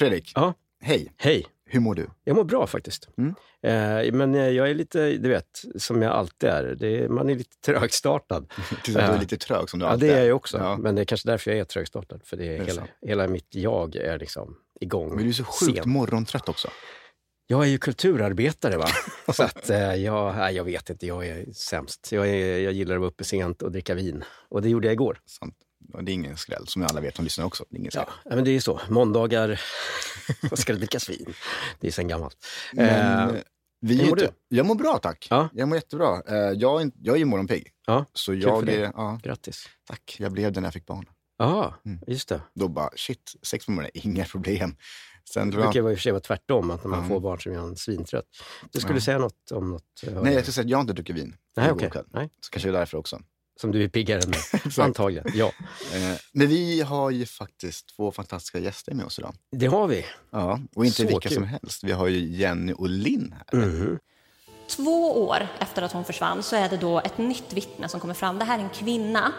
Fredrik, Ja. hej. Hej, Hur mår du? jag mår bra faktiskt. Mm. Eh, men eh, jag är lite, du vet, som jag alltid är. Är man är lite trögstartad. Du är Ja. lite trög som du Ja, alltid det är jag också. Ja. Men det är kanske därför jag är trögstartad. För det är Det är hela, sant. hela mitt jag är liksom igång. Men du är så sjukt sent. morgontrött också. Jag är ju kulturarbetare va. så att eh, jag, nej, jag vet inte, jag är sämst. Jag, är, jag gillar att vara uppe sent och dricka vin. Och det gjorde jag igår. Sant. Det är ingen skräll, som alla vet som lyssnar också. Det är ingen skräll. Ja, men det är ju så. Måndagar ska det drickas vin. Det är sen gammalt. Men, Eh, vi hur är mår inte- Jag mår bra tack. Ja. Jag mår jättebra. Eh, Jag är, jag är ju morgonpigg. Ja, Så för jag dig. är, ja, Grattis. tack. Jag blev det när jag fick barn. Ja, Mm. just det. Då bara, shit, sex på morgonen, inga problem. Sen Det jag, brukar i och för sig vara tvärtom, att när man Ja. får barn så blir man svintrött. Du skulle Ja. säga något om något? eh, nej, jag ska säga att jag har inte druckit vin. Nej, kväll. Nej. Så kanske det är därför också. Som du är piggare än mig. Antagligen, ja. Eh, Men vi har ju faktiskt två fantastiska gäster med oss idag. Det har vi. Ja, och inte Så vilka kul. som helst. Vi har ju Jenny och Linn här. Mhm. Två år efter att hon försvann så är det då ett nytt vittne som kommer fram. Det här är en kvinna.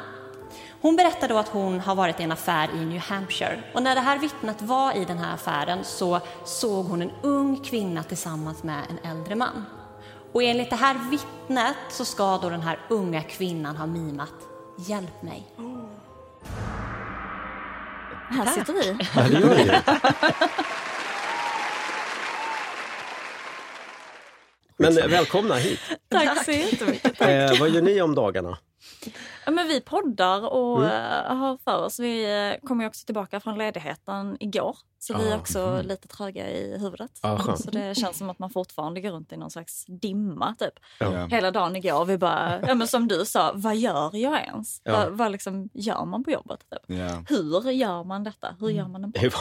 Hon berättar då att hon har varit i en affär i New Hampshire. Och när det här vittnet var i den här affären så såg hon en ung kvinna tillsammans med en äldre man. Och enligt det här vittnet så ska då den här unga kvinnan ha mimat Hjälp mig. Här sitter vi. Ja, det gör vi. Men välkomna hit. Tack så jättemycket. Eh, vad gör ni om dagarna? Ja, men vi poddar och Mm. eh, har för oss. Vi eh, kom ju också tillbaka från ledigheten igår. Så vi Ah, är också lite tröga i huvudet. Ah, så det känns som att man fortfarande går runt i någon slags dimma typ. Ja. Hela dagen igår. Vi bara, ja, men som du sa, vad gör jag ens? Ja. Vad, vad liksom gör man på jobbet? Typ? Ja. Hur gör man detta? Hur gör man en podd?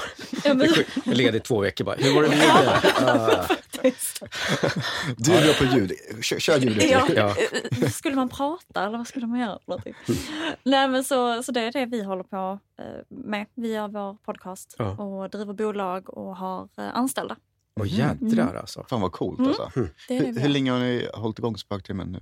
Ledig två veckor bara. Hur var det med det? Du är bra på ljud. Kör, kör ljudet. Ja, Ja. eh, Skulle man prata eller vad skulle man göra? Nej, men så, så det är det vi håller på eh, med. Vi gör vår podcast Ja. och driver bolag och har eh, anställda. Åh jädrar alltså. Fan vad coolt Mm. alltså. Det är det Hur, länge har ni hållit igång Spöktimmen nu?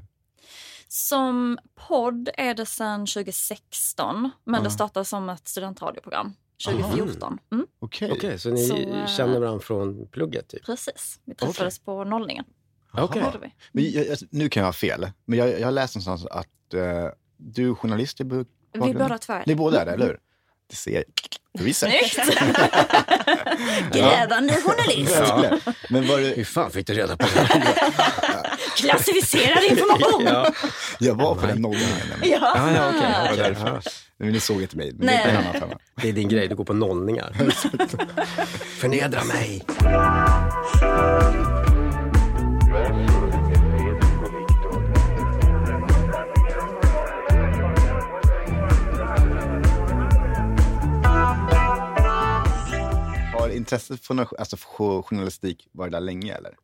Som podd är det sedan 2016, men Ja. det startade som ett studentradioprogram 2014. Mm, Okej. Okej, så ni Så, eh, känner varandra från plugget typ? precis, vi träffades på nollningen. Vi. Men jag, jag, nu kan jag ha fel, men jag, jag har läst någonstans att eh, du är journalist i Vi bakgrunden. båda två är Ni båda är det, eller hur? Det ser research. Snyggt! Grävande journalist! Verkligen. Men var Hur det, fan fick du reda på det? Klassificerad information! ja. jag var på den nollningen. nämligen. Ja. Ja, ja, okej. Var Okej, därför. ja. Men ni såg inte mig, men Nej. det är en annan femma. Det är din grej, du går på nollningar. Förnedra mig. Har intresset för, alltså, för journalistik varit där länge, eller?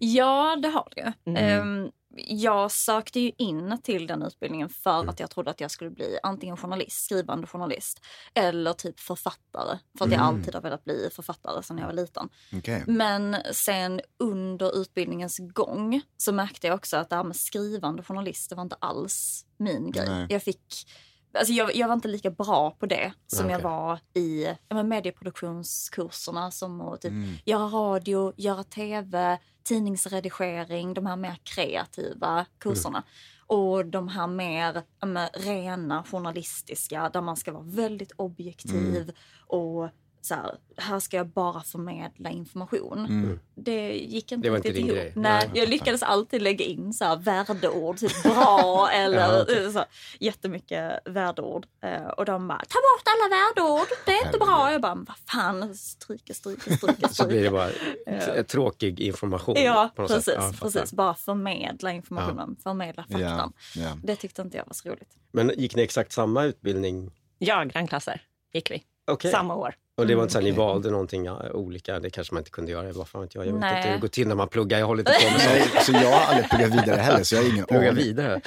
Ja, det har det. Mm. Ehm, jag sökte ju in till den utbildningen för Mm. att jag trodde att jag skulle bli antingen journalist, skrivande journalist eller typ författare. För att jag Mm. alltid har velat bli författare sedan jag var liten. Okej. Men sen under utbildningens gång så märkte jag också att det här med skrivande journalist, det var inte alls min grej. Nej. Jag fick Alltså jag, jag var inte lika bra på det som jag Okej. var i ja, men medieproduktionskurserna som att typ Mm. göra radio, göra tv, tidningsredigering, de här mer kreativa kurserna. Och de här mer men, rena journalistiska där man ska vara väldigt objektiv och så här, här ska jag bara förmedla information. Mm. Det gick inte Det var inte riktigt ihop. grej. Nej, jag lyckades alltid lägga in så här värdeord, typ bra eller Ja, så, jättemycket värdeord. Eh, och de bara, ta bort alla värdeord, det är inte bra. Jag bara, vad fan, stryka, stryka, stryka, Så blir det bara tråkig information. Ja, på något precis. sätt. Ja, precis. Bara förmedla informationen, förmedla Ja, faktan. ja. Det tyckte inte jag var så roligt. Men gick ni exakt samma utbildning? Ja, grannklasser gick vi. Okej. Samma år. Och det var inte så att ni Okej. valde någonting olika? Det kanske man inte kunde göra. Vad fan vet jag? Jag vet Nej. inte hur det går till när man pluggar. Jag håller inte på med sånt. Så jag har aldrig pluggat vidare heller, så jag har ingen Plugga vidare.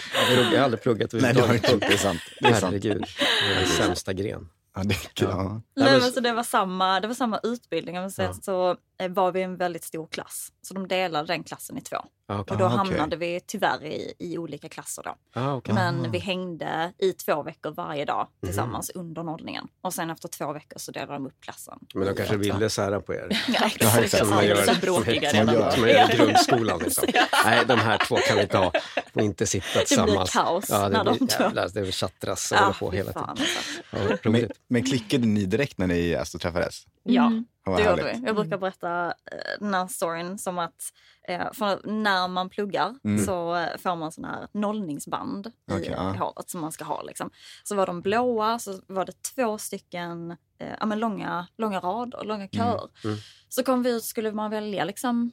Jag har aldrig pluggat Nej, det har överhuvudtaget. inte. Det är sant. Det är sant. Herregud, det är den sämsta gren. Ja, det, är kul, ja. Nej, men- så det, var samma, det var samma utbildning. Men sen Ja. så eh, var vi en väldigt stor klass. Så de delade den klassen i två. Okej. Och då Ah, hamnade vi tyvärr i, i olika klasser då. Ah, okej. Men vi hängde i två veckor varje dag tillsammans under nollningen. Och sen efter två veckor så delade de upp klassen. Men de kanske ville sära på er. Ja, exakt. Som man gör, bråkiga som, då. som man gör i grundskolan. Liksom. Nej, de här två kan vi inte ha. Får inte sitta blir tillsammans. kaos ja, det när de blir två- jävlar, det tjattras och Ja, håller på hela fan, tiden. alltså. Ja, roligt. Men klickade ni direkt när ni alltså, träffades? Ja. Mm, det gjorde vi. Jag brukar berätta eh, den här storyn som att eh, för när man pluggar Mm. så får man sån här nollningsband Okej, i, ja. i håret som man ska ha. Liksom. Så var de blåa, så var det två stycken eh, ja, men långa, långa rader, långa köer. mm. Så kom vi ut, skulle man välja liksom,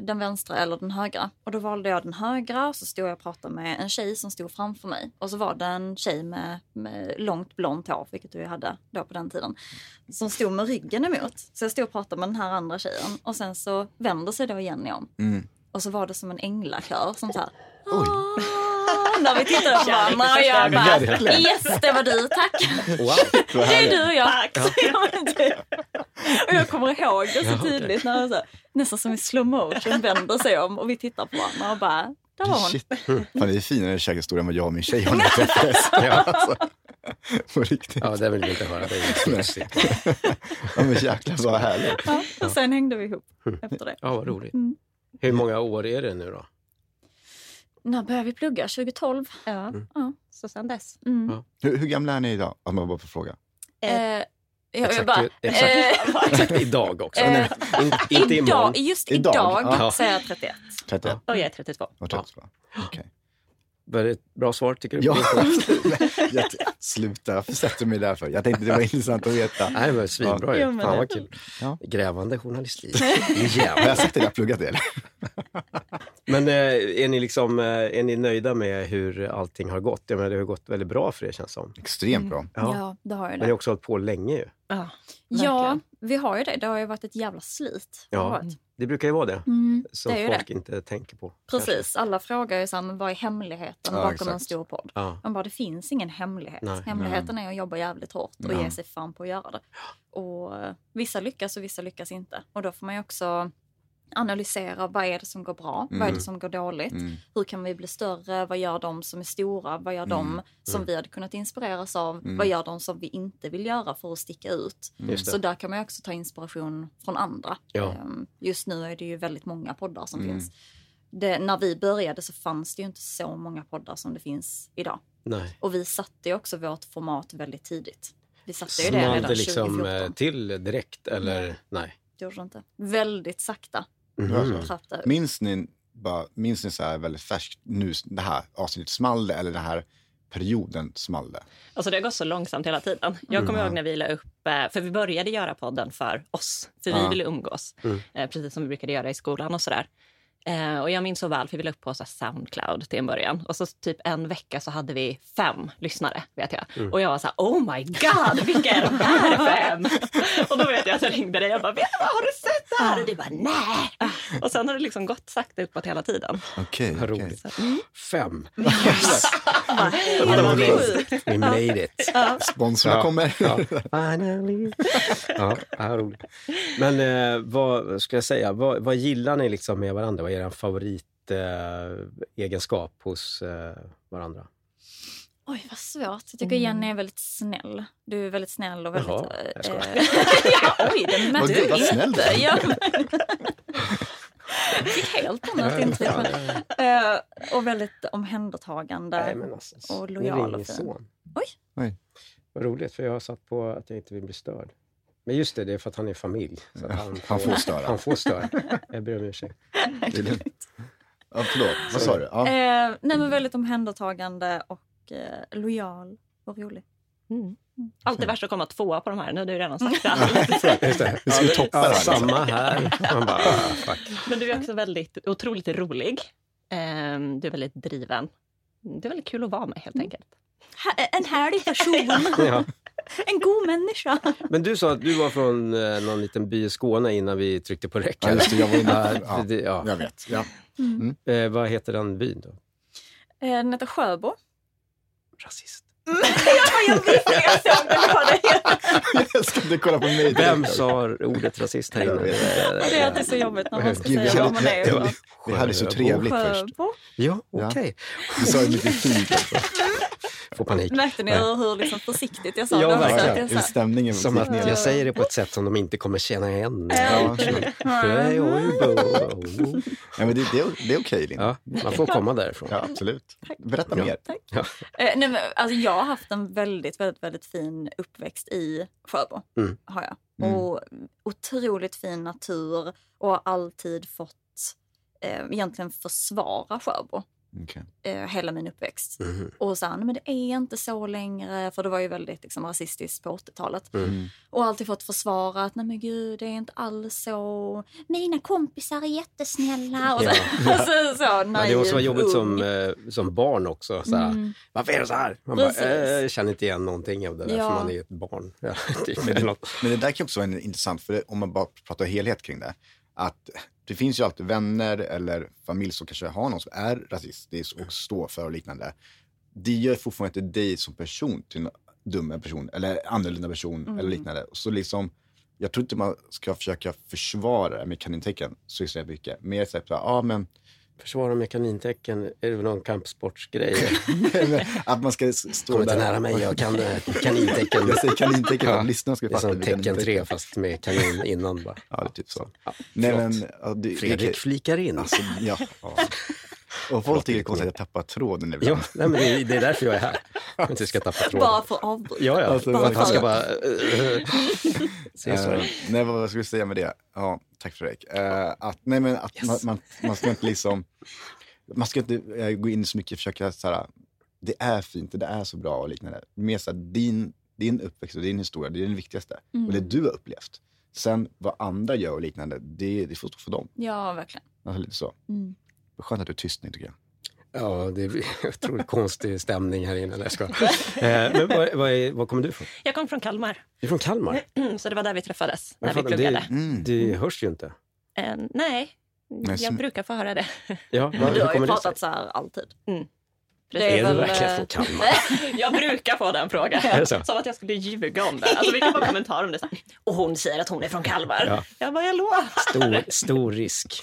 den vänstra eller den högra. Och då valde jag den högra så stod jag och pratade med en tjej som stod framför mig. Och så var det en tjej med, med långt blont hår, vilket du hade då på den tiden, som stod med ryggen emot. Så jag stod och pratade med den här andra tjejen och sen så vänder sig då Jenny om. Mm. Och så var det som en änglakör som så här... Oj. När vi tittade på varandra och jag bara yes det var du, tack. Wow. Det är du och jag. Tack. Ja. Och jag kommer ihåg det så tydligt när så, nästan som i slow motion vänder sig om och vi tittar på varandra och bara, där var hon. Shit. Fan, det är finare kärlekshistoria än vad jag och min tjej har när vi träffades. Ja, alltså. På riktigt. Ja, det vill vi inte höra. Det är ju. Ja, men jäklar vad härligt. Ja, och sen hängde vi ihop efter det. Ja, vad roligt. Mm. Hur många år är det nu då? När började vi plugga? 2012? Ja. Ja. Så sen dess. Mm. Ja. Hur, hur gamla är ni idag? Om man bara får fråga. Eh, jag, jag Exakt, bara, exakt. eh, Exakt idag också. Eh, In, inte imorgon. idag, just Idag? idag, Ja. säger jag 31. 31? Och jag är 32. Och 32? Okej. Var det ett bra svar tycker du? Ja, jag, sluta. Varför sätter du mig där för? Jag tänkte det var intressant att veta. Nej, det var svinbra ju. Ja, men Fan det- vad kul. Ja. Grävande journalistik. Har Jävlar. jag sagt det? Jag har pluggat det? Men eh, är ni, liksom, eh, är ni nöjda med hur allting har gått? Jag menar, det har gått väldigt bra för er känns som. Extremt bra. Ja. Ja, det har jag Men det. ni har också hållit på länge ju. Ja, Ja, vi har ju det. Det har ju varit ett jävla slit. Det Ja. Det brukar ju vara det. Mm, Som det folk det. inte tänker på. Precis, alla frågar ju så här, vad är hemligheten Ja, bakom exakt. en stor podd? Ja. Man bara, det finns ingen hemlighet. Nej. Hemligheten är att jobba jävligt hårt och Ja. ge sig fan på att göra det. Och eh, vissa lyckas och vissa lyckas inte. Och då får man ju också analysera vad är det som går bra, vad är Mm. det som går dåligt, Mm. hur kan vi bli större, vad gör de som är stora, vad gör de Mm. som vi hade kunnat inspireras av, Mm. vad gör de som vi inte vill göra för att sticka ut. Så där kan man också ta inspiration från andra. Ja. Ehm, Just nu är det ju väldigt många poddar som Mm. finns. Det, när vi började så fanns det ju inte så många poddar som det finns idag. Nej. Och vi satte ju också vårt format väldigt tidigt. Vi satte ju det redan liksom 2014. eh, till direkt eller nej? Det gjorde det inte. Väldigt sakta Upp. Minns ni, bara, minns ni så här väldigt färskt, nu det här avsnittet small eller den här perioden small det? Alltså det har gått så långsamt hela tiden. Jag kommer Mm. ihåg när vi la upp, eh, för vi började göra podden för oss, för vi Ja. ville umgås. Mm. Eh, Precis som vi brukade göra i skolan och sådär. Eh, Och jag minns så väl, för vi la upp på så Soundcloud till en början. Och så typ en vecka så hade vi fem lyssnare, vet jag. Mm. Och jag var så här, oh my god, vilka är de här fem? och då vet jag att jag ringde dig och bara, vet du vad, har du sett det här? Och du bara, nej. Och sen har det liksom gått sakta uppåt hela tiden. Okej. Roligt. Så, mm. Fem. Sjukt. We made it. Sponsorerna Ja. kommer. Ja. Finally. Ja, ja, roligt. Men eh, vad ska jag säga, vad, vad gillar ni liksom med varandra? Vad är er favoritegenskap eh, egenskap hos eh, varandra? Oj, vad svårt. Jag tycker Jenny är väldigt snäll. Du är väldigt snäll och väldigt... Jaha, jag skojar. eh, ja, oj, det Vad märkte gud, du vad snäll inte. du är. Ja. Jag fick helt annat intryck. Ja, men- ja, ja. Eh, och väldigt omhändertagande. Nej, men alltså, och lojal ringer och min fin. son. Oj. Oj. Vad roligt, för jag har satt på att jag inte vill bli störd. Men just det, det är för att han är familj. Så att han, Han får störa. Han får störa. Jag ber om ursäkt. Det. Ja, förlåt, vad sa du? Ja. Eh, nej, men väldigt omhändertagande och eh, lojal och rolig. Mm. Alltid värst att komma tvåa på de här, nu har du redan sagt det. Just det. Vi ska ju toppa ja, det. Samma här. Man bara, ah, fuck. Men du är också väldigt otroligt rolig. Ehm, Du är väldigt driven. Det är väldigt kul att vara med helt enkelt. Ha- en härlig person. Ja. en god människa. Men du sa att du var från eh, någon liten by i Skåne innan vi tryckte på räck. Ja, just det, jag var inne Ja, ja, det- ja. Jag vet. Ja. Eh, vad heter den byn då? Eh, den heter Sjöbo. Rasist. jag visste jag såg det på dig. Jag älskar att du kollar på mig. Vem sa ordet rasist här inne? Det är alltid så jobbigt när man ska Gud, säga vad man är. det var- hade så trevligt först. Sjöbo. Ja, Ja. okej. Du sa ju mycket fint också. Får panik. Märkte ni hur, hur liksom försiktigt jag sa Ja, det? verkligen. Hur stämningen Som att jag säger det på ett sätt som de inte kommer känna igen. Ja, Hej, oj, bo. ja, men det, det, är- det är okej, Linda. Ja, man får komma därifrån. Ja, absolut. Berätta Ja. mer. Ja. Eh, nej, men, alltså, jag har haft en väldigt, väldigt, väldigt fin uppväxt i Sjöbo. Mm. Har jag. Mm. Och otroligt fin natur och har alltid fått eh, egentligen försvara Sjöbo Okej. eh, hela min uppväxt. Mhm. Och så här, nej, men det är inte så längre, för det var ju väldigt liksom, rasistiskt på 80-talet. Mm. Och alltid fått försvara att nej men gud, det är inte alls så. Mina kompisar är jättesnälla. Och så, Ja. så, så Ja, det måste vara naiv, jobbigt som, eh, som barn också. Såhär, Mm. Varför är det så här? Man bara, eh, jag känner inte igen någonting av det där Ja. för man är ju ett barn. Ja, typ, eller något. Men det där kan också vara intressant, för det, om man bara pratar helhet kring det. Att det finns ju alltid vänner eller familj som kanske har någon som är rasistisk och står för och liknande. Det gör fortfarande inte dig som person till en dum person eller annorlunda person Mm. eller liknande. Så liksom, jag tror inte man ska försöka försvara kanintecken så extremt mycket. Mer så här, ja men Försvara med kanintecken, är det väl någon kampsportsgrej? att man ska stå Kom inte nära mig, jag kan eh, kanintecken. Jag säger kanintecken för Ja. att lyssnarna ska Det är fatta. som tecken tre fast med kanin innan bara. Ja, det är typ så. Ja, Nej, men, ja, det, Fredrik flikar in. Alltså, ja. ja. Och folk tycker det är konstigt att jag tappar tråden ibland. Ja, nej, men det, är, det är därför jag är här. Att inte ska tappa tråden. Bara för avbryta. Ja, ja. Alltså, För att han ska bara... eh. Eh, nej, vad skulle jag säga med det? Ja, tack Fredrik. Uh, att, nej, men att Yes. man, man, man ska inte liksom, man ska inte eh, gå in så mycket och försöka så här, det är fint, det är så bra och liknande. Mer så här, din, din uppväxt och din historia, det är det viktigaste. Mm. Och det du har upplevt. Sen vad andra gör och liknande, det, det får stå för dem. Ja, verkligen. Alltså, lite så. Mm. Skönt att du är tyst nu tycker jag. Ja, det är otroligt konstig stämning här inne. Jag skojar. Eh, Men vad, vad, är, vad kommer du ifrån? Jag kom från Kalmar, Du är från Kalmar? så det var där vi träffades när Jag vi pluggade. det, Mm. det hörs ju inte. Eh, nej, jag brukar få höra det. Ja, vad, Du har ju kommer pratat så här alltid. Mm. Det Är, är du väl, verkligen eh, från Kalmar? Jag brukar få den frågan. Som att jag skulle ljuga om det. Alltså, vi kan få kommentarer om det. Så här, och hon säger att hon är från Kalmar. Ja. Jag bara, jag lovar. Stor, stor risk.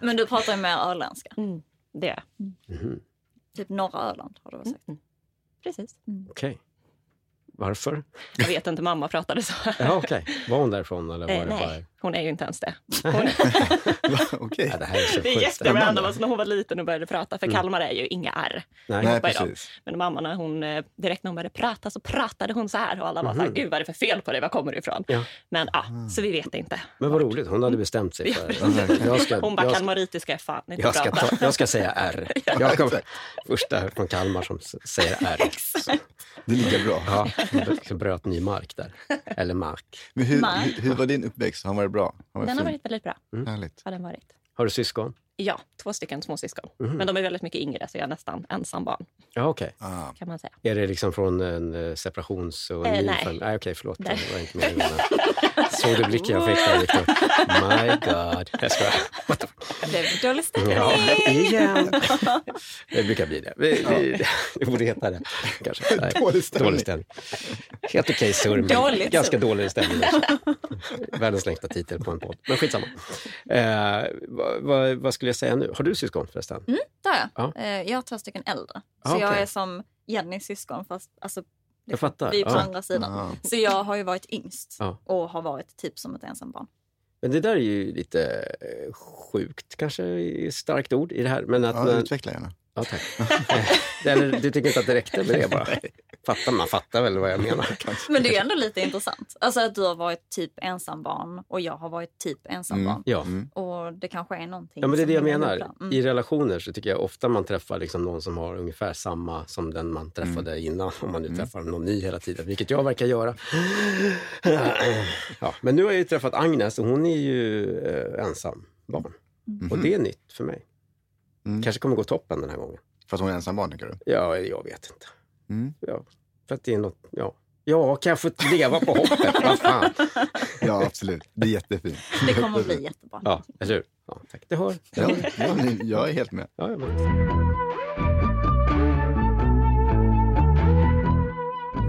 Men du pratar ju mer öländska. Mm, det. Mhm. Typ norra Öland har du väl sagt. Precis. Okej. Varför? Jag vet inte, mamma pratade så. Ja, okej. Var hon därifrån eller var Eh, det bara... nej, hon är ju inte ens det. Va? Okej. Ja, det här är så Det är jätterandom. Alltså, när hon var liten och började prata, för Kalmar är ju inga R. Nej. Nej, precis. Men mamma, när hon, eh, direkt när hon började prata så pratade hon så här och alla var så här, Mhm. gud vad är det för fel på dig, var kommer du ifrån? Ja. Men ja, så vi vet inte. Men vad roligt, hon hade bestämt sig för... Jag ska, Hon bara, jag ska, kalmaritiska är fan inte jag ska, prata. ta, jag ska säga R. Jag kom första från Kalmar som säger R. Det är lika bra. Ja, jag bröt ny mark där. Eller mark. Men hur, Nej. hur, hur var din uppväxt? Har den varit bra? Har Den har fin? varit väldigt bra. Härligt. Har den varit. Har du syskon? Ja, två stycken småsyskon. Mhm. Men de är väldigt mycket yngre, så jag är nästan ensam barn, Ja, okej. Ah. kan man säga. Är det liksom från en eh, separations och Eh, nej. familj? Okej, förlåt. Nej. Det var inte meningen. Såg du blicken jag fick där, Viktor? My God. Jag skojar. Det blev dålig stämning. Ja, igen. Det brukar bli det. Vi, vi, vi borde heta det, kanske. Nej, Dålig stämning. Dålig stämning. Helt okej surr, men Dåligt ganska dålig stämning. Världens längsta titel på en podd. Men skitsamma. Eh, vad, vad, vad skulle jag säga nu? Har du syskon förresten? Det har jag. Ja. Eh, Jag har två stycken äldre. Ah, Så jag okej. är som Jennys syskon fast alltså, Jag fattar. vi är på Ja. andra sidan. Ah. Så jag har ju varit yngst Ja. och har varit typ som ett ensambarn. Men det där är ju lite eh, sjukt, kanske är starkt ord i det här. Men att Ja, utveckla gärna. Ja, tack. Eh, Eller du tycker inte att det räckte med det bara? Fattar, man fattar väl vad jag menar. Men det är ändå lite intressant. Alltså att du har varit typ ensambarn och jag har varit typ ensambarn. Ja. Mm. Och det kanske är någonting ja, men det är det jag menar. Mm. I relationer så tycker jag ofta man träffar liksom någon som har ungefär samma som den man träffade innan. Om man nu träffar någon ny hela tiden, vilket jag verkar göra. Ja, men nu har jag ju träffat Agnes och hon är ju eh, ensam barn. Och det är nytt för mig. Mm. Kanske kommer gå toppen den här gången. För att hon är ensam barn, tänker du? Ja, jag vet inte. Mm. Ja, för att det är något, ja. Ja, kan jag få leva på hoppet? Vad fan. Ja, absolut. Det är jättefint. Det kommer bli jättebra. Ja, eller hur? Ja, tack. Det hör. Ja, jag är helt med. Ja, ja, men.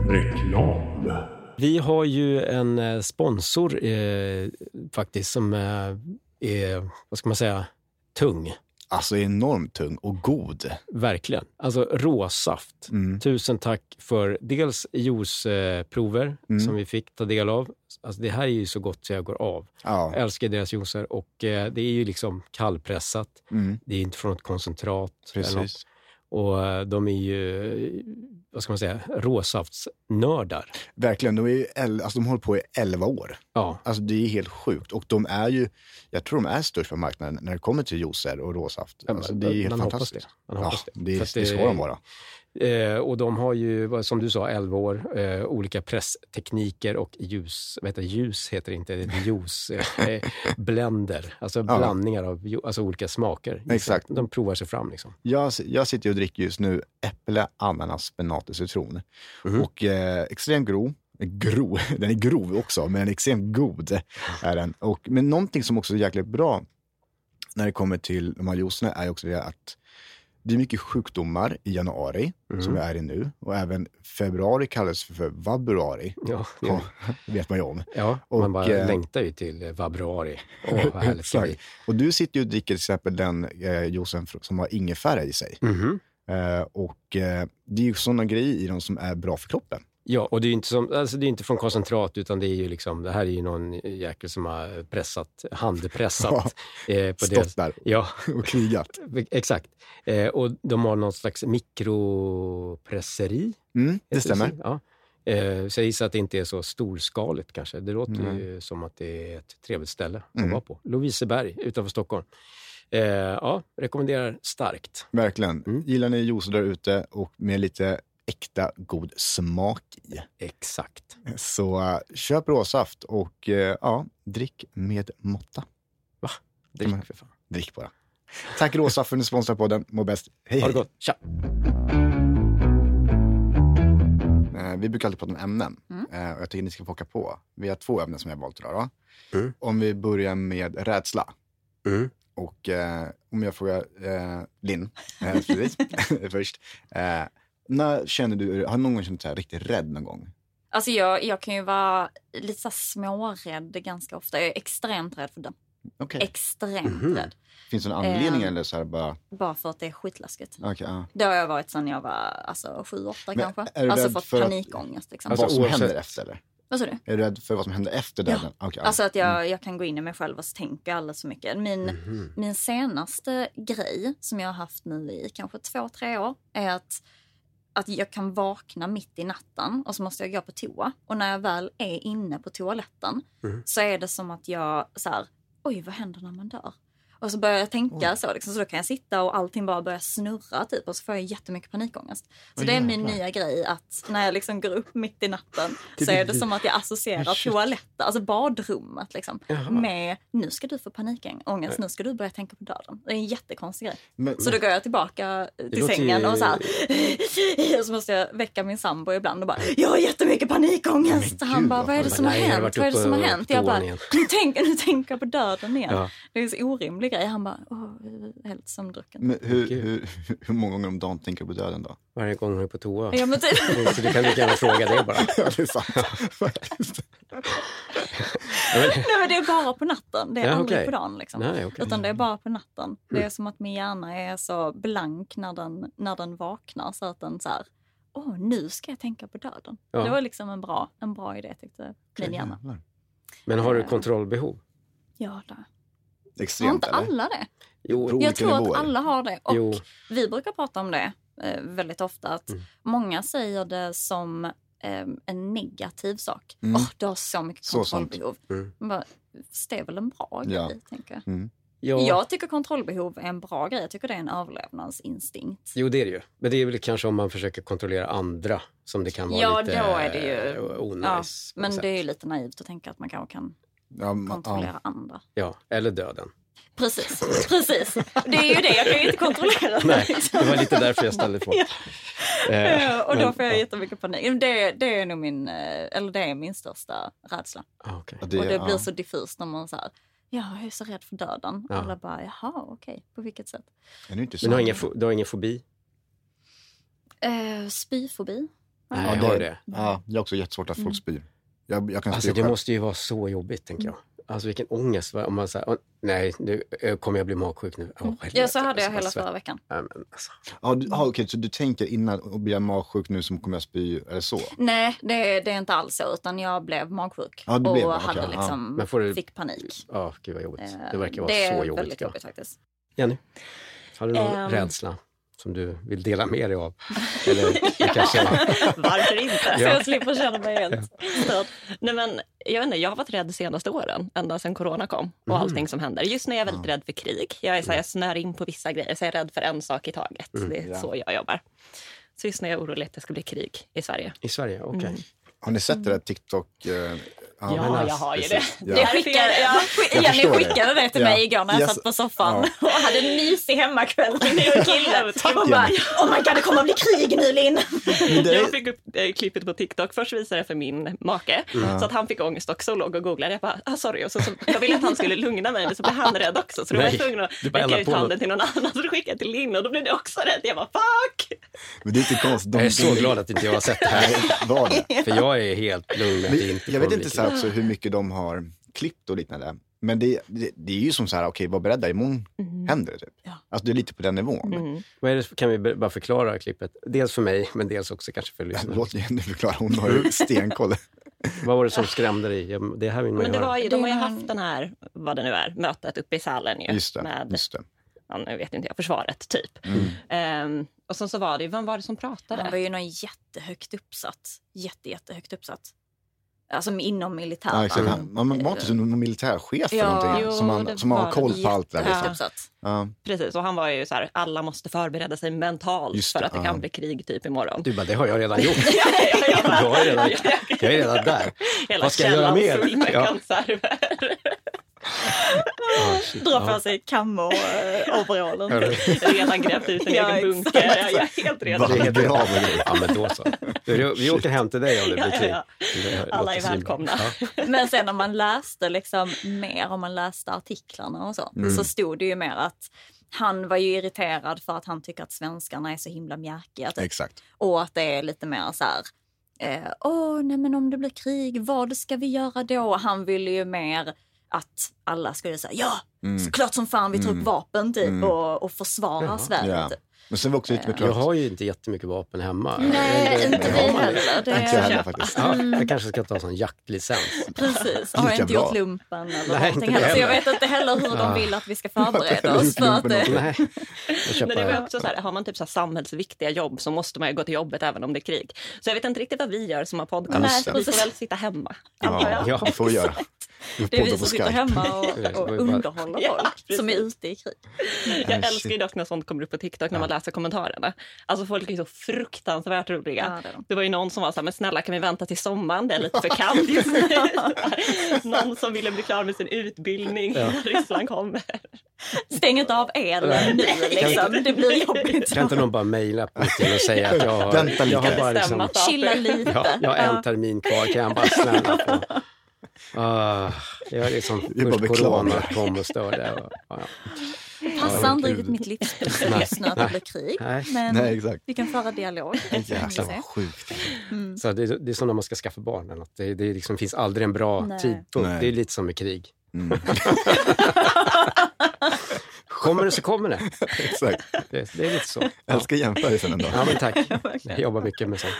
Reklam. Vi har ju en eh, sponsor eh, faktiskt som eh, är, vad ska man säga, tung. Alltså enormt tung och god. Verkligen. Alltså råsaft. Mm. Tusen tack för dels juiceprover Mm. som vi fick ta del av. Alltså det här är ju så gott så jag går av. Ja. Jag älskar deras juicer och eh, det är ju liksom kallpressat. Mm. Det är inte från ett koncentrat. eller något. Precis. Och eh, de är ju, vad ska man säga, råsaftsnördar. Verkligen. De, är ju el- alltså, de håller på i 11 år. Ja, Alltså det är helt sjukt. Och de är ju, jag tror de är störst på marknaden när det kommer till juicer och råsaft. Alltså, det är helt man hoppas fantastiskt. det. Man hoppas ja, det. det, För att det ska de vara. Eh, och de har ju, som du sa, 11 år, eh, olika presstekniker och ljus, vad heter ljus heter det inte, det är juice, eh, blender, alltså Ja. blandningar av alltså olika smaker. Exakt. De provar sig fram liksom. Jag, jag sitter och dricker just nu äpple, ananas, spenat och citron. Mhm. Och eh, extremt grov. Grov, den är grov också, men den är extremt god. Är den. Och, men någonting som också är jäkligt bra när det kommer till de här juicerna är också det att det är mycket sjukdomar i januari, Mm. som vi är i nu. Och även februari kallas för vabruari. Ja, Ja, vet man ju om. ja Och, man bara eh, längtar ju till vabruari. Åh, vad härligt ska bli. Och du sitter ju och dricker till exempel den eh, juicen som har ingefära i sig. Mhm. Eh, och eh, det är ju sådana grejer i dem som är bra för kroppen. Ja, och det är ju inte, som, alltså det är inte från koncentrat utan det är ju liksom, det här är ju någon jäkel som har pressat, handpressat. eh, på Stått där Ja, och krigat. exakt. Eh, och de har någon slags mikropresseri. Mm, det stämmer. Ja. Eh, så jag gissar att det inte är så storskaligt kanske. Det låter Nej. ju som att det är ett trevligt ställe att Mm. vara på. Loviseberg utanför Stockholm. Eh, ja, rekommenderar starkt. Verkligen. Mm. Gillar ni juicer där ute och med lite äkta god smak i. Exakt. Så eh, köp råsaft och eh, ja, drick med måtta. Drick Men- för fan. Drick bara. Tack Råsaft för att ni sponsrar podden. Må bäst. Hej, Ha det hej. gott. Tja! Eh, Vi brukar alltid prata om ämnen Mm. Och jag tycker ni ska få åka på. Vi har två ämnen som jag har valt idag. Då. Mm. Om vi börjar med rädsla. Mm. Och eh, om jag frågar eh, Linn eh, först. Eh, när känner du, har du någon gång känt dig riktigt rädd någon gång? Alltså jag, jag kan ju vara lite så smårädd ganska ofta. Jag är extremt rädd för den. Okej. Extremt Mhm. rädd. Finns det någon anledning Eh, eller så här bara, Bara för att det är skitläskigt. okej, ja. Det har jag varit sedan jag var alltså, sju, åtta Men kanske. är du Alltså rädd för, panikångest. Liksom. Alltså, vad som oavsett- händer efter eller? Vad sa du? Är du rädd för vad som händer efter Ja. döden? Ja. Alltså att jag, jag kan gå in i mig själv och så tänker alldeles för mycket. Min, Mhm. min senaste grej som jag har haft nu i kanske två, tre år är att, att jag kan vakna mitt i natten och så måste jag gå på toa. Och när jag väl är inne på toaletten Mm. så är det som att jag så här, oj vad händer när man dör? Och så börjar jag tänka så, liksom, så då kan jag sitta och allting bara börjar snurra typ och så får jag jättemycket panikångest. Så Oj, det är min jävlar. nya grej att när jag liksom går upp mitt i natten Det så är det som att jag associerar toaletten, alltså badrummet liksom, Jaha. med nu ska du få panikångest, nu ska du börja tänka på döden. Det är en jättekonstig grej. Men, Så då går jag tillbaka till låter sängen och så här, och så måste jag väcka min sambo ibland och bara, jag har jättemycket panikångest. Men Han bara, vad är det som har hänt? Vad är det som har hänt? Jag bara, nu tänker, nu tänker jag på döden igen. Det är så orimlig grej. Han bara, åh, helt sömndrucken. men hur, hur, hur många gånger om dagen tänker du på döden då? Varje gång hon är på toa. Ja, men typ. Så du kan lika gärna fråga det bara. Ja, det är sant. Nej, men det är bara på natten. Det är Ja, aldrig okej. på dagen. Liksom. Nej, okej. Utan det är bara på natten. Det är Mm. som att min hjärna är så blank när den, när den vaknar så att den så här, åh nu ska jag tänka på döden. Ja. Det var liksom en bra, en bra idé tyckte min hjärna. Men har du kontrollbehov? Ja, det. Har Extremt inte eller? alla det? Jo, Jag tror nivåer. att alla har det. Och Jo. vi brukar prata om det eh, väldigt ofta. Att Mm. Många säger det som eh, en negativ sak. Åh, Mm. du har så mycket Så kontrollbehov. Mm. Man Bara, det är väl en bra grej, Ja. tänker jag. Mm. ja. Jag tycker kontrollbehov är en bra grej. Jag tycker det är en överlevnadsinstinkt. Jo, det är det ju. Men det är väl kanske om man försöker kontrollera andra som det kan vara Ja, lite då är det ju- onajs. Ja, men sätt. det är ju lite naivt att tänka att man kanske kan Ja, ma- kontrollera andra. Ja, eller döden. Precis, precis. Det är ju det, jag kan ju inte kontrollera Nej, det var lite därför jag ställde frågan. Eh, Ja, och då men- får jag jättemycket panik. Det, det är nog min, eh, eller det är min största rädsla. Ah, okej. ja, det, och det ja. blir så diffust när man säger Ja, jag är så rädd för döden. Ja. Alla bara, jaha, okej, på vilket sätt? Är det inte Men du har, ingen, du har ingen fobi? Eh, spyfobi. Nej, Ja, jag har det. Ja, jag har också jättesvårt att folk spyr. Jag, jag kan Alltså det själv. måste ju vara så jobbigt, tänker jag. Alltså vilken ångest. va? Om man säger, nej, nu eh, kommer jag bli magsjuk nu. Helvete, Ja, så hade jag hela förra veckan. Nej, men alltså. Ja, du, ja, okej, så du tänker innan och blir jag magsjuk nu så kommer jag spy, är det så? Nej, det, det är inte alls så, utan jag blev magsjuk Ja, du och blev det, okej, hade ja. liksom, Men får du- fick panik. Ja, gud vad jobbigt. Eh, Det verkar vara det är så jobbigt. väldigt ja. jobbigt faktiskt. Jenny, har du någon Ehm. rädsla som du vill dela med dig av? Eller kanske... Varför inte? Så jag slipper känna mig helt störd. Nej, men, jag, vet inte, jag har varit rädd de senaste åren, ända sedan corona kom och Mm. allting som händer. Just nu är jag väldigt rädd för krig. Jag, är så här, jag snör in på vissa grejer, så jag är rädd för en sak i taget. Mm. Det är så jag jobbar. Så just nu är jag orolig att det ska bli krig i Sverige. I Sverige? Okej. Mm. Har ni sett det där TikTok? Eh, Ja, men alltså, jag har ju det. Ja. Det skickade, ja, Jag Jenny det. skickade det till Ja. mig igår när jag Yes. satt på soffan Ja. och hade en mysig hemmakväll med min kille. Och bara, oh my god det kommer att bli krig nu Linn. Det Jag fick upp eh, klippet på TikTok. Först visade jag det för min make, så att han fick ångest också och låg och googlade. Jag bara, ah, sorry. Och så, så, jag ville att han skulle lugna mig, men så blev han rädd också. Så då var jag tvungen att räcka ut handen till någon annan. Så då skickade jag till Linn och då blev det också rädd. Jag bara, fuck! Men det är inte konstigt. De, Jag är så glad att inte jag har sett det här. Var det? För jag är helt lugn att det inte Jag vet inte så. Också hur mycket de har klippt och liknande. Men det, det, det är ju som så här, okej, var beredda, imorgon händer det. Typ. Ja. Alltså det är lite på den nivån. Mm. Vad är det, kan vi bara förklara klippet? Dels för mig, men dels också kanske för lyssnarna. Låt Jenny förklara, hon har ju stenkoll. Vad var det som skrämde dig? Det här vill man ju Men det höra. var ju, de har ju haft den här, vad det nu är, mötet uppe i Sälen ju. Just det. Med, Just det. ja, nu vet inte jag, försvaret typ. Mm. Ehm, och sen så var det, vem var det som Han var pratade? ju någon jättehögt uppsatt. Jätte, jättehögt uppsatt. Alltså inom militären. Ja, exakt. Han- Man man var inte som någon militärchef eller Ja, någonting jo, som, man, som har koll på allt det där. Ja. Liksom. Uppsatt. Ja. Precis, och han var ju så här, alla måste förbereda sig mentalt Just för det, att det ja. kan bli krig typ imorgon. Du bara, det har jag redan gjort. ja, ja, ja. Jag är redan, jag är redan där. Hela Vad ska jag göra källaren mer? Ja. konserver. Shit. Dra på Ja. sig kam och äh, overallen. Redan grävt ut en Ja, egen exakt. bunker. Jag är helt redo. Det är Bra med det. Ja, men då så. Vi, vi åker hem till dig om det Ja, blir krig. ja, Det Alla är välkomna. Ja. Men sen om man läste liksom mer, om man läste artiklarna och så, Mm. så stod det ju mer att han var ju irriterad för att han tycker att svenskarna är så himla mjäkiga. Typ. Exakt. Och att det är lite mer så här, eh, åh nej men om det blir krig, vad ska vi göra då? Han ville ju mer att alla skulle säga ja, Mm. såklart som fan vi tar Mm. upp vapen typ Mm. och, och försvarar. Sverige. Typ. Men sen var också lite Jag har ju inte jättemycket vapen hemma. Nej, inte vi heller. Det Inte jag heller faktiskt. Ja, jag kanske ska ta sån jaktlicens. precis, har inte gjort lumpen eller Nej, någonting heller. Så jag vet inte heller hur de vill att vi ska förbereda oss. För att, Nej, Men det var ju också så här, har man typ så här samhällsviktiga jobb så måste man ju gå till jobbet även om det är krig. Så jag vet inte riktigt vad vi gör som har podcast. Nej, vi får väl sitta hemma. Ja, jag. det får vi göra. Det är vi som sitter Skype. hemma och, och underhåller Ja, folk som är ute i krig. Jag älskar ju dock när sånt kommer upp på TikTok när man läser kommentarerna. Alltså folk är så fruktansvärt roliga. Ja, det. Det var ju någon som var så här, men snälla kan vi vänta till sommaren? Det är lite för kallt just nu. någon som ville bli klar med sin utbildning när Ryssland kommer. Stäng inte av elen nu liksom, det blir jobbigt. Kan inte någon bara mejla Putin och säga att jag har, Vänta lite. jag har bara liksom. Chilla lite. ja, jag har en termin kvar, kan jag bara snälla få... Ah, jag är liksom Det är bara först corona kom och störde. Och, ja, ja. Det passar Ja, inte riktigt mitt livspussel just nu att det blir krig. Nej. Men Nej, exakt. vi kan föra dialog. Jäklar vad sjukt. Så det, är- det är som när man ska skaffa barn. Eller något. Det, det liksom finns aldrig en bra Nej. tidpunkt. Nej. Det är lite som med krig. Mm. Kommer det så kommer det. Exakt. Det, det är lite så. Jag älskar jämförelsen ändå. Ja, men tack. Jag jobbar mycket med sånt.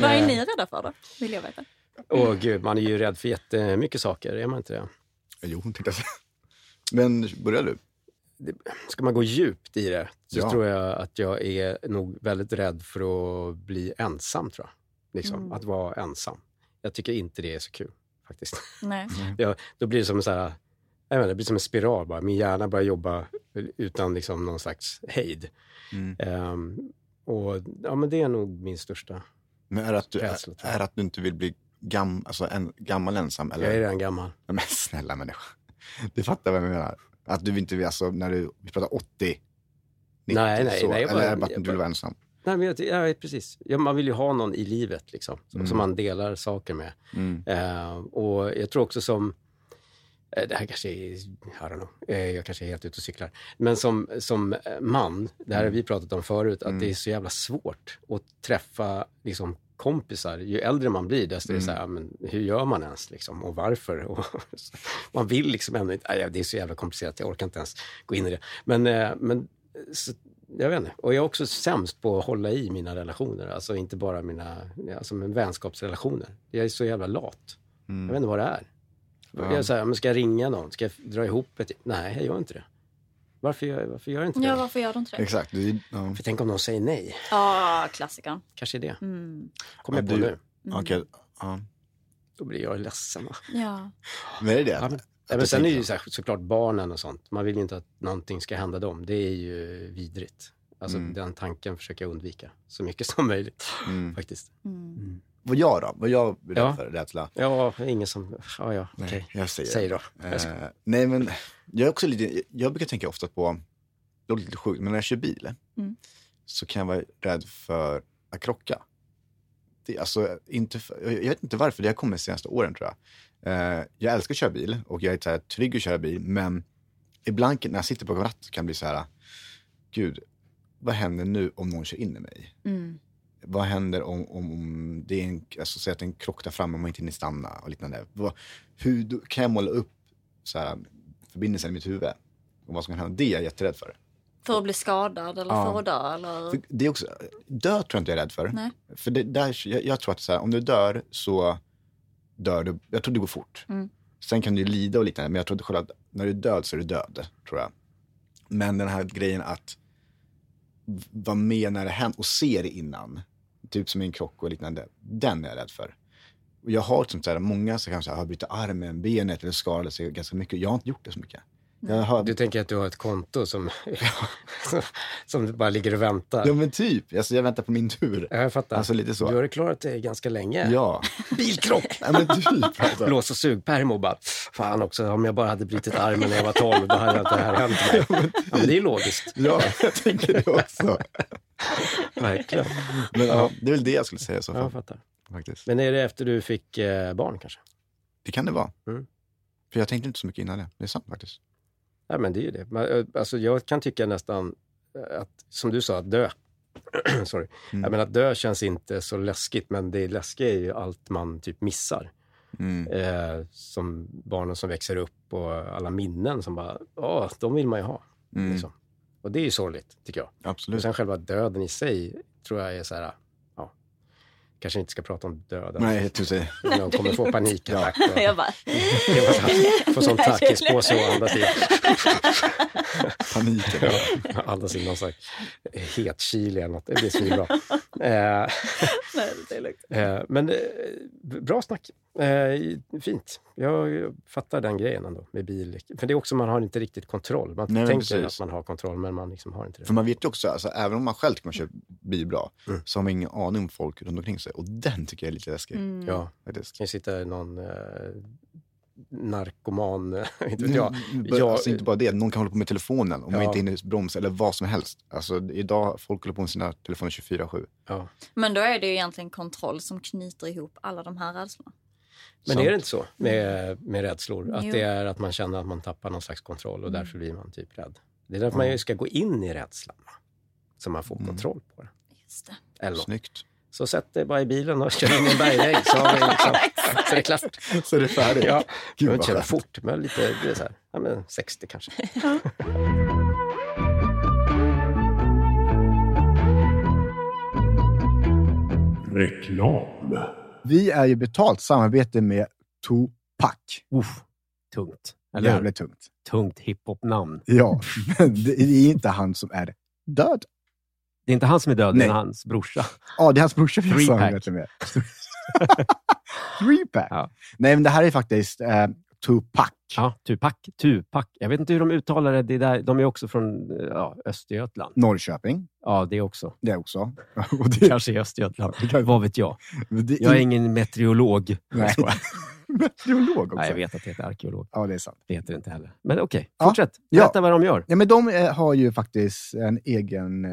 Vad är ni rädda för då? Vill jag veta. Åh gud, man är ju rädd för jättemycket saker, är man inte det? Jo, tänkte jag säga. Men börjar du? Ska man gå djupt i det så Ja. tror jag att jag är nog väldigt rädd för att bli ensam, tror jag. Liksom, Mm. Att vara ensam. Jag tycker inte det är så kul, faktiskt. Nej. Ja, då blir det som en, så här, jag inte, det blir som en spiral bara. Min hjärna börjar jobba utan liksom någon slags hejd. Mm. Ehm, och ja, men det är nog min största. Men är det att du, jag. är det att du inte vill bli gam, alltså en, gammal ensam? Eller? Jag är redan gammal. Men snälla människa. Du fattar vad jag menar. Att du inte alltså när du, vi pratar 80, 90, Nej, nej, så. nej, Eller bara- är det bara att du vill vara ensam? Nej, men jag, ja, precis. Ja, man vill ju ha någon i livet liksom, som- Mm. som man delar saker med. Mm. Eh, och jag tror också som, eh, det här kanske är, I don't know, eh, jag kanske är helt ute och cyklar. Men som, som eh, man, det här har vi pratat om förut, att Mm. det är så jävla svårt att träffa liksom, kompisar, ju äldre man blir, desto är det så Mm. här, men hur gör man ens liksom, och varför? Och, man vill liksom ändå inte, nej, det är så jävla komplicerat, jag orkar inte ens gå in i det. Men, eh, men så, jag vet inte. Och jag är också sämst på att hålla i mina relationer, alltså inte bara mina alltså, men vänskapsrelationer. Jag är så jävla lat. Jag vet inte vad det är. Ja. Jag är så här, men ska jag ringa någon? Ska jag dra ihop ett... Nej, jag gör inte det. Varför gör, varför gör jag inte det? Ja, varför gör du inte det? Exakt. Det, är- ja. För tänk om någon säger nej. Ja, klassikern. Kanske det. Mm. Kommer Ja, jag på du- nu. Okej, ja. Då blir jag ledsen. Ja. Men är det det? Ja, men, ja, sen är ju så här, såklart barnen och sånt. Man vill ju inte att någonting ska hända dem. Det är ju vidrigt. Alltså Mm. den tanken försöker jag undvika så mycket som möjligt Mm. faktiskt. Vad jag då? Vad jag är rädd Ja. för? Rädsla? Ja, ingen som... Ja, ja, Nej, okej. jag säger Säg då. Eh, nej, men jag är också lite, jag brukar tänka ofta på, det låter lite sjukt, men när jag kör bil Mm. så kan jag vara rädd för att krocka. Det, alltså, inte för, jag vet inte varför, det har kommit de senaste åren tror jag. Eh, jag älskar att köra bil och jag är så här, trygg att köra bil, men ibland när jag sitter på ratt kan jag bli så här, gud, vad händer nu om någon kör in i mig? Mm. Vad händer om, om, om det är en, alltså, säg att en krock där framme och man inte hinner stanna och liknande. Vad, hur kan jag måla upp så här, förbindelsen i mitt huvud? Och vad som kan hända? Det är jag jätterädd för. För att bli skadad eller Ja. för att dö? Eller? för det är också, dö tror jag inte jag är rädd för. Nej. För det, där, jag, jag tror att så här, om du dör så dör du, jag tror det går fort. Mm. Sen kan du lida och liknande, men jag tror att när du är död så är du död, tror jag. Men den här grejen att vara med när det händer och se det innan, typ som i en krock och liknande, den är jag rädd för. Och jag har som så här, många som kanske har brutit armen, benet eller skadat sig ganska mycket. Jag har inte gjort det så mycket. Har, Du tänker att du har ett konto som, som bara ligger och väntar? ja men typ, alltså, jag väntar på min tur. Ja, jag fattar. Alltså lite så. Du har klarat dig ganska länge. Ja. Bilkrock! ja men typ. Alltså. Blås och sugpärm och bara, fan också, om jag bara hade brutit armen när jag var 12, då hade det här hänt mig. Ja, men det är logiskt. Ja, jag tänker det också. Verkligen. Men ja, det är väl det jag skulle säga i så Ja, fall. jag fattar. Faktiskt. Men är det efter du fick eh, barn kanske? Det kan det vara. Mm. För jag tänkte inte så mycket innan det. Det är sant faktiskt. Ja, men det är ju det. Man, eh, Alltså, jag kan tycka nästan eh, att, som du sa, att dö. Sorry. Mm. Jag menar, att dö känns inte så läskigt, men det läskiga är ju allt man typ missar. Mm. Eh, som barnen som växer upp och alla minnen som bara, åh, de vill man ju ha. Mm. Liksom. Och det är ju sorgligt, tycker jag. Och Absolut. sen själva döden i sig tror jag är så här, ja, kanske inte ska prata om döden. Nej, det. Jag kommer få panikattack. och- Jag bara, Jag bara så här, Får sån tackispåse och andas in. Paniken. Ja, andas in någon slags het chili eller något. Det blir svinbra. Eh, nej, det är lugnt. eh, men eh, bra snack. Eh, fint. Jag fattar den grejen ändå med bil. För det är också, man har inte riktigt kontroll. Man Nej, tänker precis. att man har kontroll, men man liksom har inte det. För man vet ju också, alltså, även om man själv tycker man kör bil bra, Mm. så har man ingen aning om folk runt omkring sig. Och den tycker jag är lite läskig. Mm. Ja, Faktiskt. kan ju sitta någon eh, narkoman, inte vet jag. Jag- alltså, inte bara det, någon kan hålla på med telefonen om man Ja. inte hinner bromsa eller vad som helst. Alltså, idag, folk håller på med sina telefoner 24-7. Ja. Men då är det ju egentligen kontroll som knyter ihop alla de här rädslorna. Men Sant. är det inte så med, med rädslor? Att Jo. det är att man känner att man tappar någon slags kontroll och därför blir man typ rädd. Det är därför man ju ska gå in i rädslan. va? Så man får Mm. kontroll på det. Just det. Eller något. Snyggt. Så sätt dig bara i bilen och kör in i en bergvägg så, liksom, så är det klart. Så är det färdigt. Ja, Gud, inte köra fort, men lite det är så här, ja, men 60 kanske. Reklam. Vi är ju betalt samarbete med Tupac. Uff, tungt. Eller? Jävligt tungt. Tungt hiphop-namn. Ja, men det är inte han som är död. Det är inte han som är död, det Nej. är hans brorsa. Ja, det är hans brorsa vi har med. Three pack. Ja. Nej, men det här är faktiskt eh, Tupac. Ja, Tupac. Tupac. Jag vet inte hur de uttalar det. det är där, de är också från eh, ja, Östergötland. Norrköping. Ja, det också. Det också. Och det, Kanske i Östergötland. Kan- Vad vet jag? det Jag är ingen meteorolog. Nej. Meteorolog också. Nej, jag vet att det heter arkeolog. Ja, det är sant. Det heter det inte heller. Men okej, Ja. fortsätt. Ja. Berätta vad de gör. Ja, men de eh, har ju faktiskt en egen... Eh,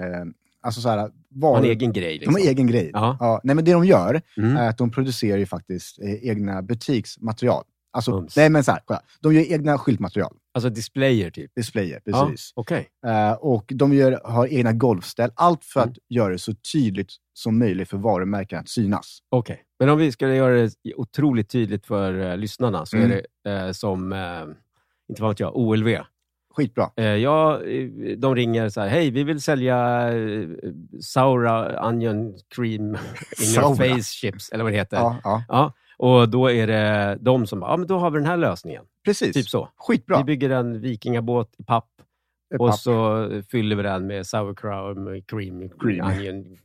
alltså så här, De var, en egen grej. De Liksom. har egen grej. Ja. Ja, nej, men det de gör Mm. är att de producerar ju faktiskt egna butiksmaterial. Alltså, Mums. nej men så här, kolla. De gör egna skyltmaterial, Alltså displayer typ? displayer, Ja, precis. Okej. Eh, och de gör, har egna golfställ. Allt för att Mm. göra det så tydligt som möjligt för varumärken att synas. Okej. Men om vi ska göra det otroligt tydligt för eh, lyssnarna så Mm. är det eh, som, inte vad vet jag, OLV. Skitbra. Ja, de ringer så här, hej, vi vill sälja Saura Onion Cream in your face chips, eller vad det heter. Ja, ja. Ja, och då är det de som bara, ja men då har vi den här lösningen. Precis. Typ så. Skitbra. Vi bygger en vikingabåt i papp och papp. så fyller vi den med sauerkraut cream, Cream. onion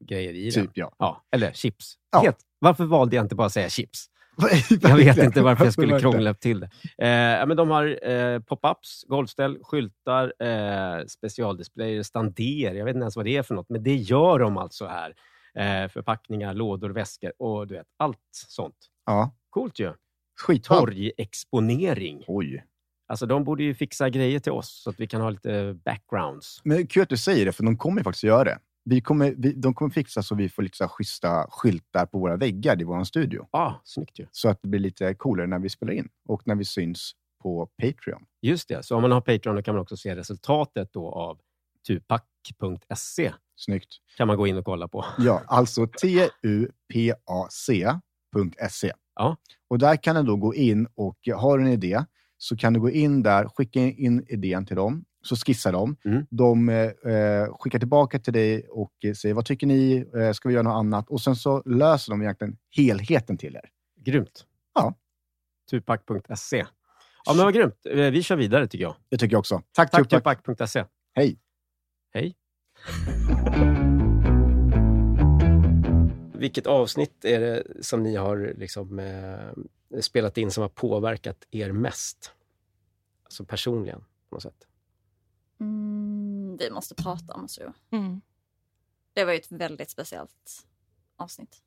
grejer i den. Typ, ja. Ja, eller chips. Ja. Helt. Varför valde jag inte bara att säga chips? Jag vet inte varför jag skulle krångla till det. Eh, men de har eh, pop-ups, golfställ, skyltar, eh, specialdisplayer, stander. Jag vet inte ens vad det är för något, men det gör de alltså här. Eh, förpackningar, lådor, väskor och du vet, allt sånt. Ja. Coolt ju. Skitbra. Torgexponering. Oj. Alltså de borde ju fixa grejer till oss så att vi kan ha lite backgrounds. Men kul att du säger det, för de kommer faktiskt göra det. Vi kommer, vi, de kommer fixa så vi får lite så här schyssta skyltar på våra väggar i vår studio. Ah, snyggt ju. Så att det blir lite coolare när vi spelar in och när vi syns på Patreon. Just det, så om man har Patreon kan man också se resultatet då av tupac.se. Snyggt. kan man gå in och kolla på. Ja, alltså tupac.se. Ja. Och där kan du då gå in och har du en idé så kan du gå in där, skicka in idén till dem, så skissar de. Mm. De eh, skickar tillbaka till dig och säger vad tycker ni, eh, ska vi göra något annat? Och sen så löser de egentligen helheten till er. Grymt. Ja. Tupac.se. Ja, men vad grymt. Eh, Vi kör vidare tycker jag. Det tycker jag också. Tack, Tack Tupac. Tupac.se. Hej. Hej. Vilket avsnitt är det som ni har liksom, eh, spelat in som har påverkat er mest? Alltså personligen på något sätt. Mm, vi måste prata om så. Mm. Det var ju ett väldigt speciellt avsnitt.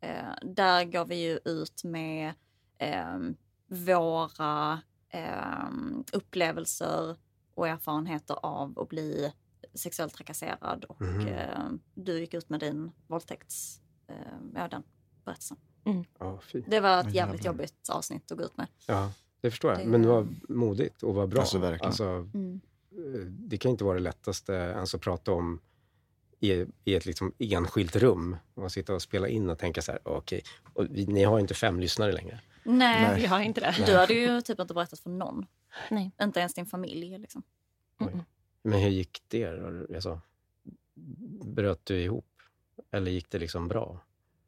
Eh, där går vi ju ut med eh, våra eh, upplevelser och erfarenheter av att bli sexuellt trakasserad och Mhm. eh, du gick ut med din våldtäkts... Eh, ja, den berättelsen. Ja, fy. Det var ett jävligt jävlar. jobbigt avsnitt att gå ut med. ja, det förstår jag. Det- Men det var modigt och var bra. Alltså, verkligen. Alltså, Mm. eh, det kan inte vara det lättaste ens att prata om i, i ett liksom enskilt rum. Och sitta och spela in och tänka så här, okej, vi, ni har inte fem lyssnare längre. Nej, Nej. Vi har inte det. du hade ju typ inte berättat för någon. Nej. Inte ens din familj. Liksom. Mm-mm. Men hur gick det? Alltså, bröt du ihop? Eller gick det liksom bra?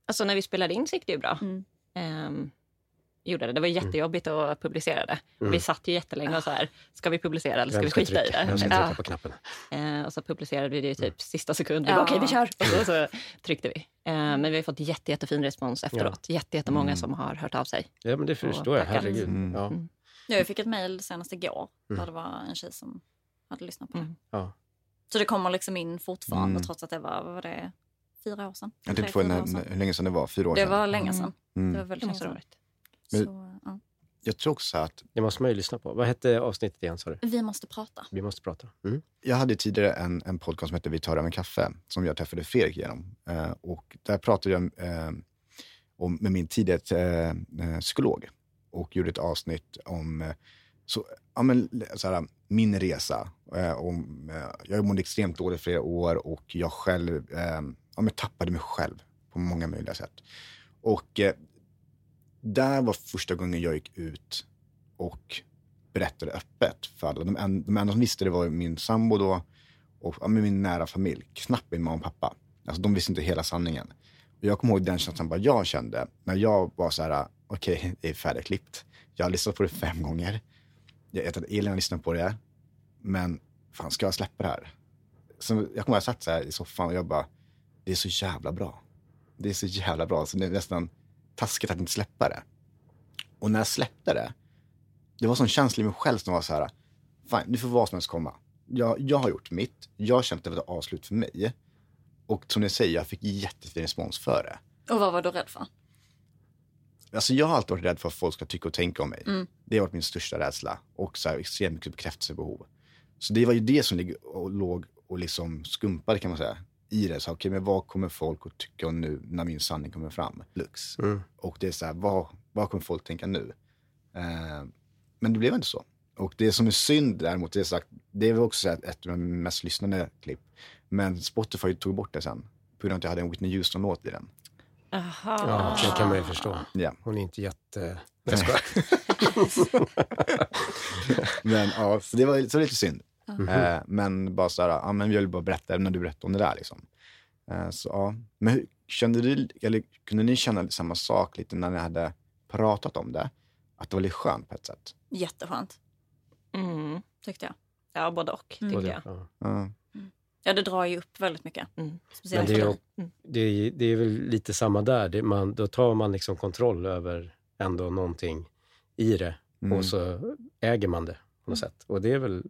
Alltså när vi spelade in så gick det ju bra. Mm. Ehm, gjorde det. Det var jättejobbigt att publicera det. Mm. Vi satt ju jättelänge och så här, ska vi publicera eller ska vi skita i trycka, vem det? ska trycka Ja. på knappen? Eh, och så publicerade vi det i typ sista sekund. Vi Ja. Okej, vi kör! Och så, så tryckte vi. Eh, men vi har fått jätte, jättefin respons efteråt. Jätte, jättemånga Mm. som har hört av sig. Ja, men det förstår jag. Herregud. Mm. Ja. Mm. Jag fick ett mejl senast igår Mm. där det var en tjej som hade lyssnat på det. Mm. Ja. Så det kommer liksom in fortfarande Mm. trots att det var, vad var det, fyra år sedan? Jag tänkte sedan. hur länge sedan det var, fyra år Det sedan. var länge Mm. sedan. Det Mm. var väldigt Det länge det sedan. Men- Så, ja. Jag tror också att Det måste man ju lyssna på. Vad hette avsnittet igen du? Vi måste prata. Vi måste prata. Mm. jag hade tidigare en, en podcast som hette Vi tar över en kaffe, som jag träffade Fredrik genom. Eh, och där pratade jag eh, om, med min tidigare eh, eh, psykolog och gjorde ett avsnitt om eh, så, ja, men, så här, min resa. Eh, och, eh, jag mådde extremt dåligt i flera år och jag själv eh, ja, men tappade mig själv på många möjliga sätt. Och eh, där var första gången jag gick ut och berättade öppet för alla. De, en, de enda som visste det var min sambo då och ja, min nära familj. Knappt min mamma och pappa. Alltså de visste inte hela sanningen. Och jag kommer ihåg den känslan bara jag kände när jag var så här, okej, det är färdigklippt. Jag har lyssnat på det fem gånger. Jag vet att Elin har lyssnat på det. Men fan, ska jag släppa det här? Så jag kommer ihåg att jag satt så här i soffan och jag bara, det är så jävla bra. Det är så jävla bra, så det är nästan taskigt att inte släppa det. Och när jag släppte det, det var sån känsla i mig själv som var så här, fan, nu får vad som helst komma. Jag, jag har gjort mitt, jag har känt att det var ett avslut för mig. Och som ni säger, jag fick jättefin respons för det. Och vad var du rädd för? Alltså jag har alltid varit rädd för att folk ska tycka och tänka om mig. Mm. Det har varit min största rädsla. Och så här, extremt mycket bekräftelsebehov. Så det var ju det som och låg och liksom skumpade kan man säga. I det. Så okej, men vad kommer folk att tycka om nu när min sanning kommer fram? Lux. Mm. Och det är så här, vad, vad kommer folk tänka nu? Eh, men det blev inte så. Och det som är synd däremot, det är, sagt, det är också ett av de mest lyssnade klipp. Men Spotify tog bort det sen. På grund av att jag hade en Whitney Houston-låt i den. Jaha. Ja, det kan man ju förstå. Ja. Hon är inte jätte... Jag skojar. Men ja, så det var, så lite synd. Eh, men bara så här, ja men jag vill bara berätta när du berättade om det där liksom. Eh, så ja, men hur, kände du, eller kunde ni känna samma sak lite när ni hade pratat om det? Att det var lite skönt på ett sätt? Jätteskönt, Mm. tyckte jag. Ja, både och, tycker Både- jag. ja. Ja. Det drar ju upp väldigt mycket. Mm. Men Speciellt det är, ju. Mm. det, är, det är väl lite samma där. Det, man, då tar man liksom kontroll över ändå någonting i det Mm. och så äger man det på något sätt. Och det är väl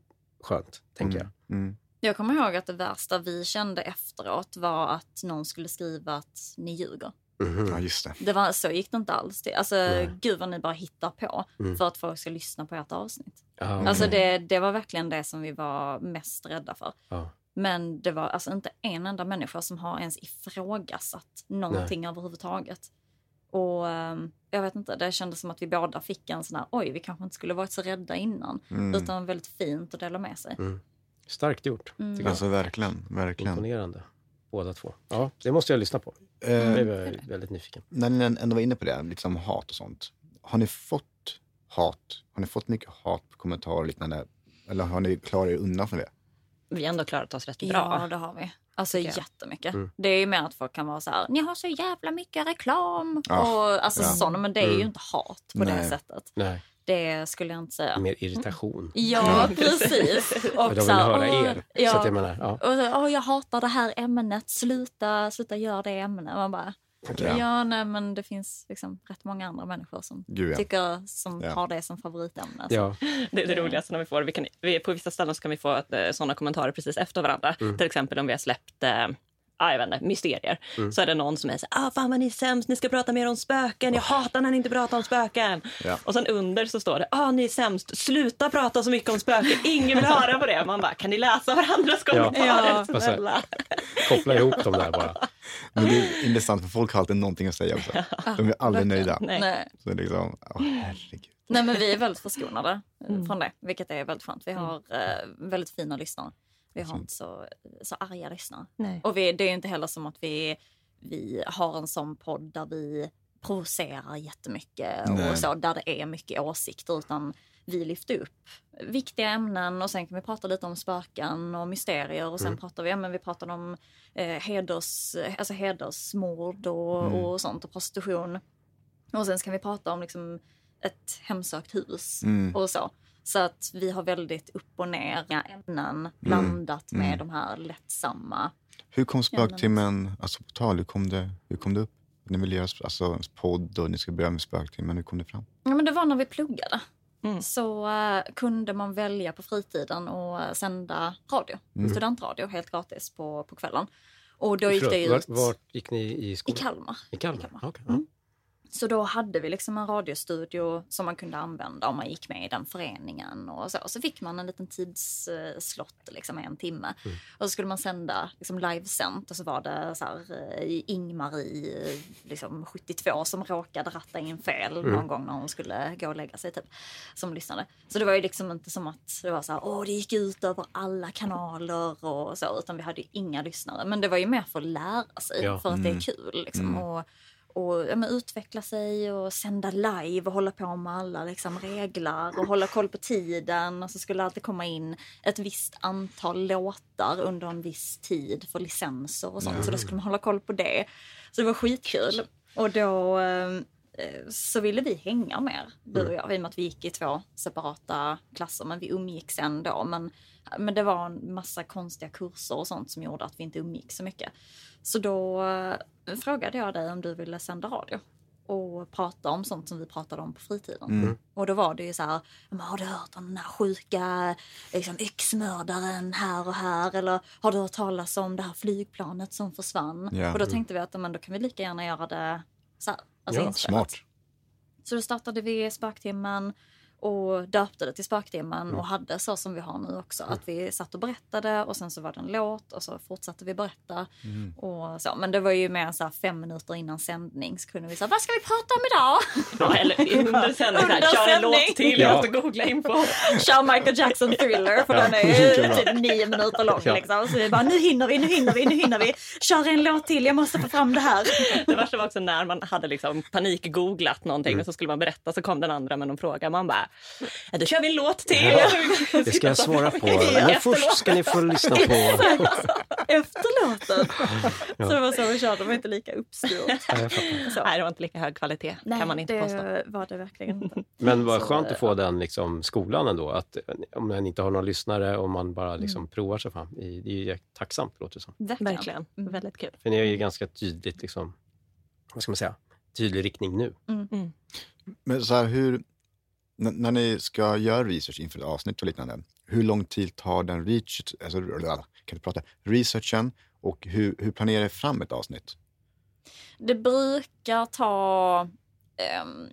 skönt, tänker jag. Mm. Jag kommer ihåg att det värsta vi kände efteråt var att någon skulle skriva att ni ljuger. Mhm. Ja, just det. Det var, så gick det inte alls till. Alltså, Nej. gud vad ni bara hittar på Mm. för att folk ska lyssna på ert avsnitt. Alltså okej. det, det var verkligen det som vi var mest rädda för. Ja. Men det var alltså inte en enda människa som har ens ifrågasatt någonting överhuvudtaget. Och ehm, jag vet inte, det kändes som att vi båda fick en sån här, oj, vi kanske inte skulle varit så rädda innan. Mm. Utan väldigt fint att dela med sig. Starkt gjort. Mm. Alltså verkligen, verkligen. Imponerande. Båda två. Ja, det måste jag lyssna på. Eh, Jag blev väldigt nyfiken. när ni ändå var inne på det, liksom hat och sånt. Har ni fått hat? Har ni fått mycket hat, kommentarer och liknande? Eller har ni klarat er undan från det? Vi ändå klarat oss rätt bra. Ja, det har vi. Alltså jag. jättemycket. Mm. Det är ju mer att folk kan vara så här, ni har så jävla mycket reklam. Ja, och alltså ja. sådana, men det är ju Mm. inte hat på det Nej. sättet. Nej, Det skulle jag inte säga. mer irritation. Ja, precis. Och Och de vill höra er. Ja, Så att jag menar, ja. och så, åh, jag hatar det här ämnet, sluta, sluta göra det ämnet. Man bara, Ja. nej men det finns liksom rätt många andra människor som Gud ja. tycker, som Ja. har det som favoritämne. Så. ja. Det är det roligaste när vi får. Vi kan, vi, på vissa ställen så kan vi få eh, sådana kommentarer precis efter varandra. Mm. Till exempel om vi har släppt eh, ah, jag vet inte, mysterier. Mm. Så är det någon som är så ah, fan vad ni är sämst, ni ska prata mer om spöken. Jag hatar när ni inte pratar om spöken. Ja. Och sen under så står det, ah, ni är sämst, sluta prata så mycket om spöken. Ingen vill höra på det. Man bara, kan ni läsa varandras kommentarer? Ja. Snälla. Koppla ihop dem där bara. Men det är intressant för folk har alltid någonting att säga också. De är aldrig nöjda. Nej. Så liksom, åh herregud. Nej men vi är väldigt förskonade Mm. från det, vilket är väldigt skönt. Vi har eh, väldigt fina lyssnare. Vi har inte så, så arga lyssnare. Nej. Och vi, det är inte heller som att vi, vi har en sån podd där vi provocerar jättemycket Nej. och så, där det är mycket åsikter, utan vi lyfter upp viktiga ämnen och sen kan vi prata lite om spöken och mysterier och sen pratar vi, ja, men vi pratar om eh, heders, alltså hedersmord och, Mm. och sånt och prostitution. Och sen ska vi prata om liksom ett hemsökt hus Mm. och så. Så att vi har väldigt upp och ner ämnen blandat med Mm. de här lättsamma. Hur kom spöktimmen, alltså på tal, hur kom det, hur kom det upp? Ni vill göra alltså, en podd och ni ska börja med spöktimmen, hur kom det fram? Ja, men det var när vi pluggade. Mm. Så eh, kunde man välja på fritiden och eh, sända radio, Mm. studentradio helt gratis på, på kvällen. Och då gick det Förlåt, ut vart, vart gick ni i i skolan? Kalmar. I Kalmar? I Kalmar. Okej, ja. Så då hade vi liksom en radiostudio som man kunde använda om man gick med i den föreningen och så. Så fick man en liten tidsslott, liksom en timme. Mm. Och så skulle man sända liksom livesänt och så var det så här, eh, Ingmarie, eh, liksom 72, som råkade ratta in fel Mm. någon gång när hon skulle gå och lägga sig typ, som lyssnade. Så det var ju liksom inte som att det var så här, åh det gick ut över alla kanaler och så, utan vi hade ju inga lyssnare. Men det var ju mer för att lära sig, Ja. för att det Mm. är kul liksom. Mm. Och, och ja, men, utveckla sig och sända live och hålla på med alla liksom, regler och hålla koll på tiden. Och så skulle det alltid komma in ett visst antal låtar under en viss tid för licenser och sånt. Så då skulle man hålla koll på det. Så det var skitkul. Och då eh, så ville vi hänga mer, du och jag, i och med att vi gick i två separata klasser. Men vi umgicks ändå. Men, men det var en massa konstiga kurser och sånt som gjorde att vi inte umgicks så mycket. Så då eh, frågade jag dig om du ville sända radio och prata om sånt som vi pratade om på fritiden. Mm. Och då var det ju så här, "Men har du hört om den här sjuka liksom, yxmördaren här och här? Eller har du hört talas om det här flygplanet som försvann? Ja. Och då tänkte vi att men då kan vi lika gärna göra det så här. Alltså Ja. Smart. Så då startade vi Spöktimmen och döpte det till Spöktimmen och hade så som vi har nu också. Att vi satt och berättade och sen så var det en låt och så fortsatte vi berätta. Och så. Men det var ju mer så här fem minuter innan sändning så kunde vi säga vad ska vi prata om idag? Ja, eller under sändning. Under Kör en sändning. låt till. Ja. Jag måste googla in på. Kör Michael Jackson Thriller för den är ju typ nio minuter lång. Ja. Liksom. Så vi bara nu hinner vi, nu hinner vi, nu hinner vi. Kör en låt till, jag måste få fram det här. Det värsta var också när man hade liksom panikgooglat någonting och så skulle man berätta så kom den andra med någon fråga. Man bara, ja, då kör vi en låt till. Det ska jag svara på. Men först ska ni få lyssna på... Efter låten. Så det var så vi körde, det var inte lika uppstyrt. Ja. Nej, det var inte lika hög kvalitet kan man inte påstå. det var det verkligen inte. Men vad skönt att få ja. den liksom, skolan ändå. Att, om man inte har några lyssnare och man bara liksom Mm. provar sig fram. Det är är ju tacksamt låter det som. Verkligen. Verkligen. Mm. Väldigt kul. För ni har ju ganska tydligt, liksom, vad ska man säga, tydlig riktning nu. Men så här, hur, n- när ni ska göra research inför ett avsnitt och liknande, hur lång tid tar den research, alltså, kan du prata, researchen och hur, hur planerar ni fram ett avsnitt? Det brukar ta ehm,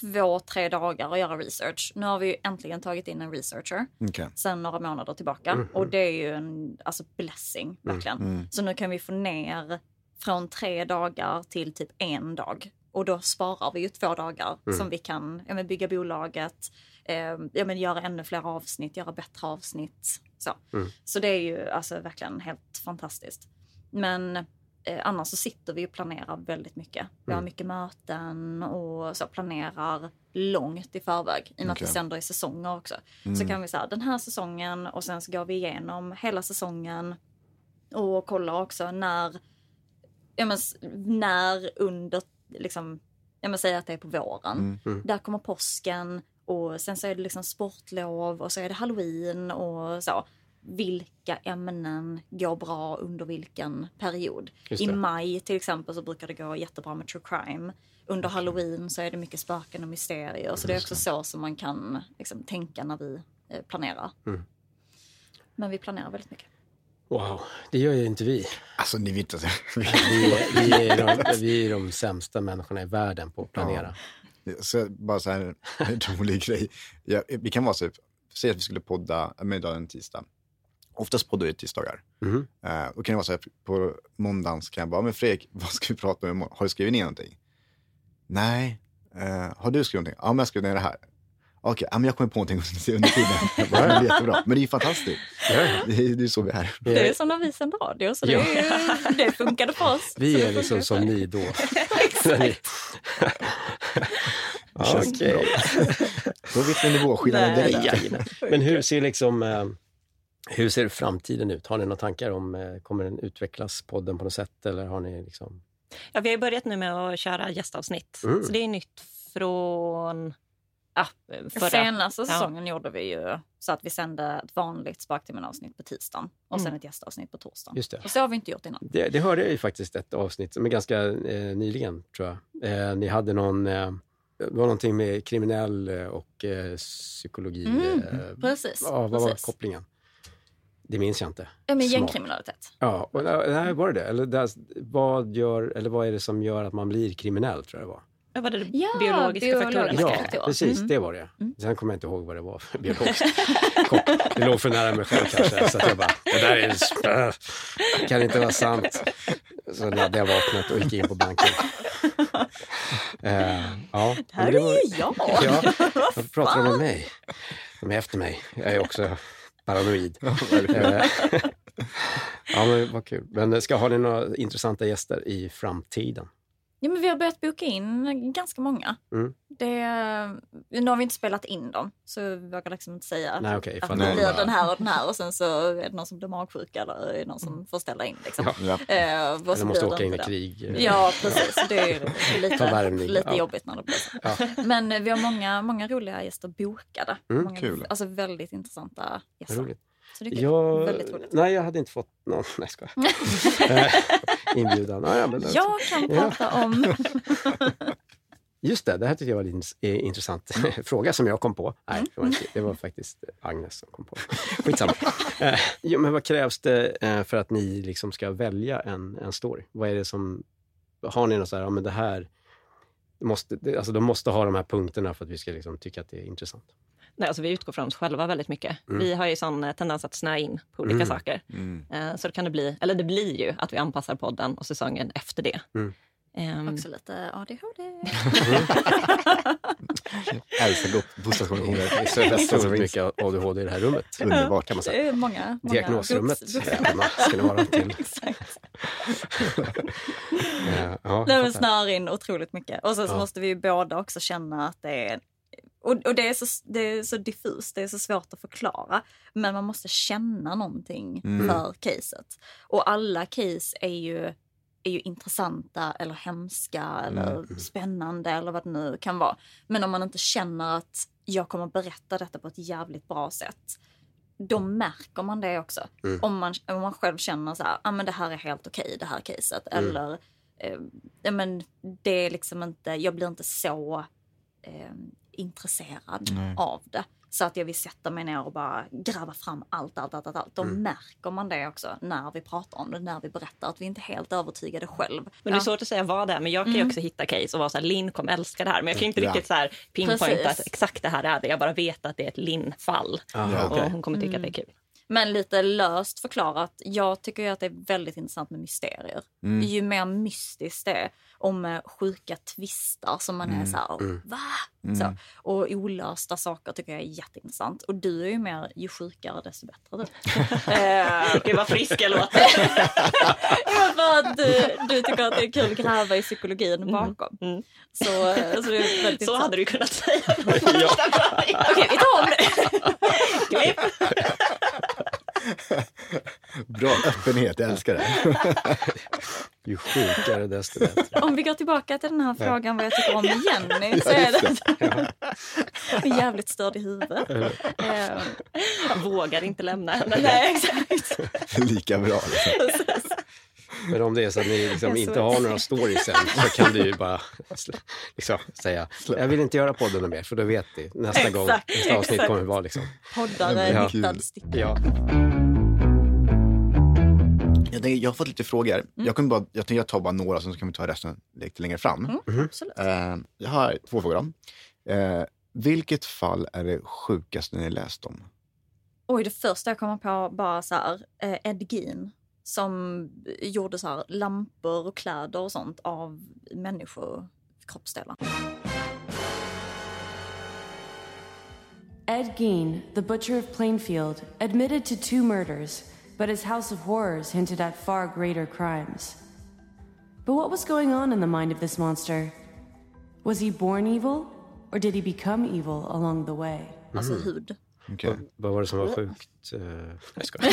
två, tre dagar att göra research. Nu har vi ju äntligen tagit in en researcher Okej. sen några månader tillbaka. Mhm. Och det är ju en alltså, blessing, verkligen. Mm. Så nu kan vi få ner från tre dagar till typ en dag. Och då sparar vi ju två dagar Mm. som vi kan ja, men bygga bolaget, eh, ja, men göra ännu fler avsnitt, göra bättre avsnitt. Så, Mm. så det är ju alltså verkligen helt fantastiskt. Men eh, annars så sitter vi och planerar väldigt mycket. Vi har Mm. mycket möten och så planerar långt i förväg. I och med att vi sänder i säsonger också. Så Mm. kan vi säga den här säsongen och sen så går vi igenom hela säsongen och kollar också när, ja men, när under, liksom, ja men säg att det är på våren. Mm. Mm. Där kommer påsken och sen så är det liksom sportlov och så är det halloween och så. Vilka ämnen går bra under vilken period? Just I det. maj till exempel så brukar det gå jättebra med true crime. Under halloween så är det mycket spöken och mysterier. Så det är också så som man kan liksom, tänka när vi eh, planerar. Mm. Men vi planerar väldigt mycket. Wow, det gör ju inte vi. Alltså ni vet inte. Vi, vi, är, de, vi är de sämsta människorna i världen på att planera. Så bara så här en rolig grej. Ja, vi kan vara så, säg att vi skulle podda, är en tisdag. Oftast poddar vi tisdagar. Mhm. Uh, då kan det vara så här, på måndagen kan jag bara, men Fredrik, vad ska vi prata om imorgon? Har du skrivit ner någonting? Nej. Eh, har du skrivit någonting? Ja, men jag skrev ner det här. Okej, men jag kommer på någonting under tiden. Bara, det är jättebra. Men det är ju fantastiskt. Det är, så vi är. Det är som när vi sände radio, så det, Ja. det funkade för oss. vi är liksom som ni då. Det känns bra. Då vet vi nivåskillnaden direkt. Men hur ser liksom eh, hur ser framtiden ut? Har ni några tankar om, eh, kommer den utvecklas podden på något sätt eller har ni liksom? Ja, vi har börjat nu med att köra gästavsnitt. Mm. Så det är nytt från förra. Senaste Ja. säsongen gjorde vi ju så att vi sände ett vanligt Spöktimmen-avsnitt på tisdagen och sen Mm. ett gästavsnitt på torsdagen. Just det. Och så har vi inte gjort innan. Det, det hörde jag ju faktiskt ett avsnitt, men ganska eh, nyligen tror jag. Eh, ni hade någon, eh, det var någonting med kriminell eh, och eh, psykologi. Mm, eh, Precis. ja, vad var precis. kopplingen? Det minns jag inte. Ja, men gängkriminalitet. Ja, och, eh, nej, var det det? Eller där, vad, gör, eller vad är det som gör att man blir kriminell, tror jag det var? Ja, var det de Ja, biologiska biologiska faktorerna? Ja, precis. Mm. Det var det. Mm. Sen kommer jag inte ihåg vad det var för biologiskt. Det låg för nära mig själv kanske. Så att jag bara, det där är, äh, kan inte vara sant. Så laddade jag vapnet och gick in på banken. Eh, ja, Det här är var- ju jag! Ja, varför pratar de om mig? De är efter mig. Jag är också paranoid. Eh, ja, men vad kul. Men ska ha ni några intressanta gäster i framtiden? Ja, men vi har börjat boka in ganska många. Mm. Det, nu har vi inte spelat in dem, så vi vågar liksom inte säga Nej, okej. att det blir bara- den här och den här och sen så är det någon som blir magsjuk eller är det någon som får ställa in. Liksom. Ja. Ja. Eh, Eller måste åka in i krig? Ja, precis. Det är lite, lite ja. jobbigt när det blir så. Ja. Men eh, vi har många, många roliga gäster bokade. Mm, många, kul. Alltså väldigt intressanta gäster. Roligt. Så det är. Jag, Väldigt roligt. nej, jag hade inte fått någon nej, jag. Eh, inbjudan. Ja, ja, men, Jag kan Ja. prata om... Just det, det här tycker jag var en eh, intressant fråga som jag kom på. Nej, Mm. det var, inte, det var faktiskt Agnes som kom på. Skitsamma. Eh, jo, men vad krävs det eh, för att ni liksom ska välja en, en story? Vad är det som... Har ni något så här, ja men det här... det måste, det, alltså, de måste ha de här punkterna för att vi ska liksom, tycka att det är intressant. Nej, alltså vi utgår från oss själva väldigt mycket. Mm. Vi har ju sån eh, tendens att snöa in på olika Mm. saker. Mm. Eh, Så det kan det bli, eller det blir ju att vi anpassar podden och säsongen efter det. Mm. Ehm, Också lite ADHD. Älskar bostadskontoret. Det är så mycket ADHD i det här rummet. Underbart. Kan man säga. Det är många, många Diagnosrummet. ska ni vara till. Eh, ja, Nej, men snör in otroligt mycket. Och sen så Ja. måste vi ju båda också känna att det är och, och det, är så, det är så diffust, det är så svårt att förklara. Men man måste känna någonting Mm. för caset. Och alla case är ju, är ju intressanta eller hemska eller Mm. spännande eller vad det nu kan vara. Men om man inte känner att jag kommer berätta detta på ett jävligt bra sätt. Då märker man det också. Mm. Om, man, om man själv känner så här, ah, men det här är helt okej det här caset. Eller eh, men det är liksom inte, jag blir inte så eh, intresserad Nej. av det. Så att jag vill sätta mig ner och bara gräva fram allt, allt, allt, allt. allt. Då Mm. märker man det också när vi pratar om det, när vi berättar att vi inte är helt övertygade själv. Men det är svårt att säga vad det är. Men jag kan ju Mm. också hitta case och vara så här, Linn kommer älska det här. Men jag kan ju inte Ja. riktigt så här pinpointa att exakt det här är det. Jag bara vet att det är ett Linn-fall. Och hon kommer tycka Mm. att det är kul. Men lite löst förklarat, jag tycker ju att det är väldigt intressant med mysterier. Mm. Ju mer mystiskt det är och med sjuka twistar som man är Mm. så här, Mm. va? Mm. Så. Och olösta saker tycker jag är jätteintressant. Och du är ju mer, ju sjukare desto bättre du. Eh, Gud vad frisk jag låter. För att du, du tycker att det är kul att gräva i psykologin bakom. Mm. Så, eh, så är Så hade du kunnat säga. Okej, vi tar om det. Bra öppenhet, jag älskar det. Ju sjukare desto bättre. Om vi går tillbaka till den här frågan vad jag tycker om Jenny så Ja, är det Hon är jävligt störd i huvudet. Eh, Jag vågar inte lämna henne. Nej, exakt. Lika bra. Liksom. Men om det är så att ni liksom Jag inte har några stories än så kan du ju bara liksom, säga jag vill inte göra podden mer för då vet vi nästa gång Exakt, nästa avsnitt exakt. kommer vara liksom. Poddare, Ja. hittad sticka. Ja. Jag, tänker, jag har fått lite frågor. Jag, kan bara, jag tänker jag tar bara några, så kan vi ta resten lite längre fram. Mm, absolut. Eh, jag har två frågor. Eh, vilket fall är det sjukaste ni läst om? Oj, det första jag kommer på bara så här, eh, Ed Gein som gjorde så här lampor och kläder och sånt av människokroppsdelar. Ed Gein, the butcher of Plainfield, admitted to two murders, but his house of horrors hinted at far greater crimes. But what was going on in the mind of this monster? Was he born evil, or did he become evil along the way? Alltså Mm. hud. Okay. Vad var det som var sjukt? Uh, jag skojar.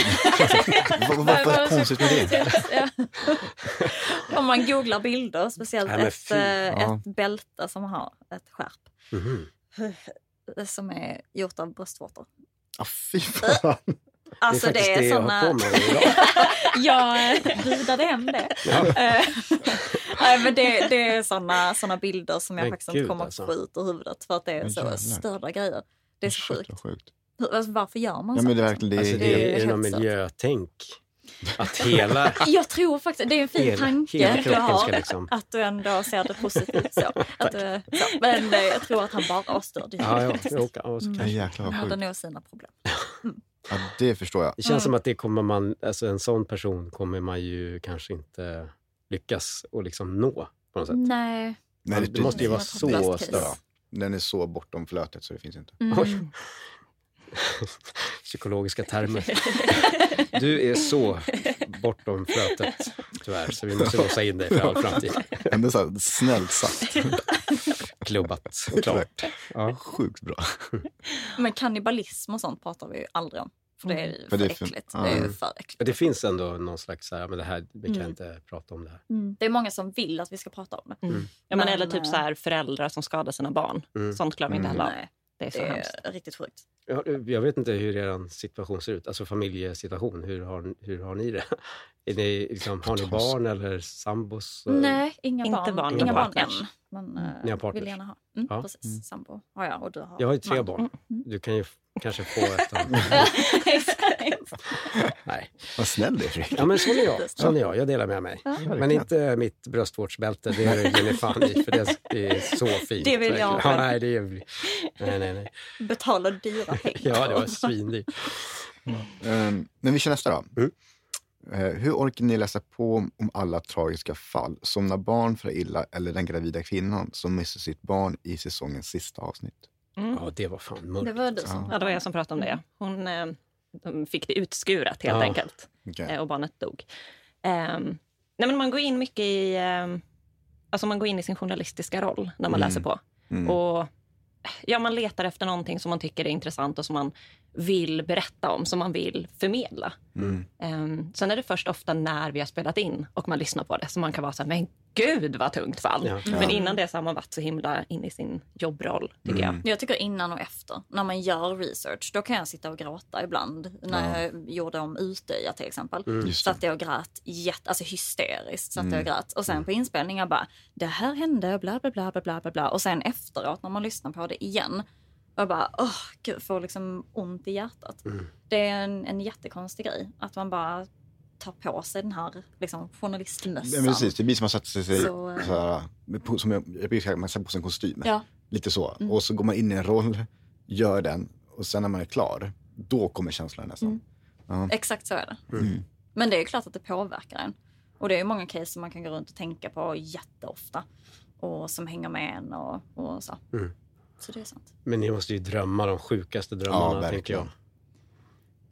vad, vad, vad, vad är konstigt med det? Ja. Om man googlar bilder, speciellt Nej, ett, eh, Ja. ett bälte som har ett skärp. Mhm. Som är gjort av bröstvårtor. Ah, fy fan. Alltså det är det faktiskt är, det, jag har på såna... mig. Jag budade hem det. Eh, Nej, men det, det är såna, såna bilder som jag Men faktiskt gud, inte kommer alltså. att få ut ur huvudet för att det är Men så jävlar. störda grejer. Det är så sjukt. vad sjukt. Alltså, varför gör man Ja, så? men det är verkligen, det, Alltså, det, det, är, är är det något miljötänk? Att hela, Jag tror faktiskt, det är en fin hela, tanke hela du har. liksom... Att du ändå ser det positivt så. Att du, så. Men eh, jag tror att han bara var störd. Ja, ja, jo, ja, Mm. ja, jäklar Han vad hade sjukt. nog sina problem. Ja, det förstår jag. Det känns Mm. som att det kommer man, alltså en sån person kommer man ju kanske inte lyckas och liksom nå på något sätt. Nej. Nej, det måste ju vara så stört. Den är så bortom flötet så det finns inte. Mm. Psykologiska termer. Du är så bortom flötet, tyvärr. Så vi måste låsa in dig för all framtid. Ändå så här, snällt sagt. Klubbat och klart. Ja. Sjukt bra. Men kannibalism och sånt pratar vi ju aldrig om. För det är ju För för, det är för- äckligt. Det är Mm. för äckligt. Men det finns ändå någon slags, så här, men det här, vi kan Mm. inte prata om det här. Mm. Det är många som vill att vi ska prata om det. Ja, men, Men, eller typ eh, så här föräldrar som skadar sina barn. Mm. Sånt glömmer inte Mm. heller. Nej, Det är så det hemskt. är riktigt sjukt. Ja, Jag vet inte hur er situation ser ut, alltså familjesituation. Hur har, hur har ni det? Är ni, liksom, har ni barn eller sambos? Nej, inga Inte barn. barn, inga barn än. Men Ni har partners. vill gärna ha. Mm, Ja. Precis, Mm. sambo har jag och du har Jag har ju tre man. barn. Du kan ju kanske få ett. Nej. Vad snäll du är Fredrik. Ja, men sån är jag. Sån är jag. Jag delar med mig. Men verkligen. inte mitt bröstvårdsbälte. Det är ni fan i, för det är så fint. Det vill jag ha Ja, nej, det är... Nej, nej, nej. Betala dyra pengar. Ja, det var svindyrt. Um, men vi kör nästa då. Mm. Eh, hur orkar ni läsa på om alla tragiska fall? Som när barn far illa eller den gravida kvinnan som missar sitt barn i säsongens sista avsnitt. Ja, det var fan Det mörkt. var du som Ja, det var jag som pratade om det. Hon eh, de fick det utskurat helt Ja. enkelt Okej. eh, och barnet dog. Ehm, nej, men man går in mycket i, ehm, alltså man går in i sin journalistiska roll när man Mm. läser på. Mm. Och ja, man letar efter någonting som man tycker är intressant och som man vill berätta om, som man vill förmedla. Mm. Um, sen är det först ofta när vi har spelat in och man lyssnar på det som man kan vara så här, men gud vad tungt fall. Ja. Men innan det så har man varit så himla inne i sin jobbroll, tycker jag. Jag tycker innan och efter, när man gör research, då kan jag sitta och gråta ibland. När jag gjorde om Utöja till exempel. Det. Satt jag och grät jätte, alltså hysteriskt. Satt jag och grät. Och sen på inspelningen bara, det här hände, bla bla bla bla bla bla bla. Och sen efteråt när man lyssnar på det igen, jag bara, åh gud, får liksom ont i hjärtat. Det är en, en jättekonstig grej, att man bara tar på sig den här liksom, journalistmössan. Ja, men precis, det blir som att man sätter sig, Så, så, eh, här, som jag, jag brukar säga, man sätter på sig en kostym. Ja, Lite så. Och så går man in i en roll, gör den och sen när man är klar, då kommer känslan nästan. exakt så är det. Men det är ju klart att det påverkar en. Och det är ju många case som man kan gå runt och tänka på jätteofta. Och som hänger med en och, och så. Så det är sant. Men ni måste ju drömma de sjukaste drömmarna, Ja, tänker jag.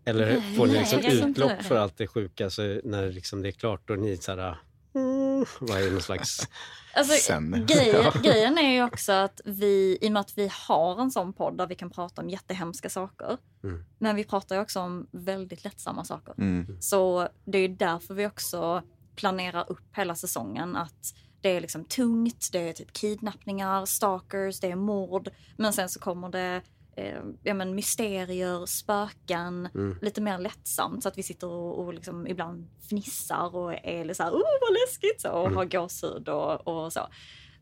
Eller får ni Nej, liksom inte utlopp för allt det sjuka så när liksom det är klart och ni så här... Mm, vad är det någon slags... Alltså, Sen. grejen, grejen är ju också att vi, i och med att vi har en sån podd där vi kan prata om jättehemska saker. Mm. Men vi pratar ju också om väldigt lättsamma saker. Mm. Så det är ju därför vi också planerar upp hela säsongen. Att det är liksom tungt, det är typ kidnappningar, stalkers, det är mord. Men sen så kommer det eh, ja, men mysterier, spöken, lite mer lättsamt. Så att vi sitter och, och liksom ibland fnissar och är lite så här, oh vad läskigt så, och har gåshud och, och så.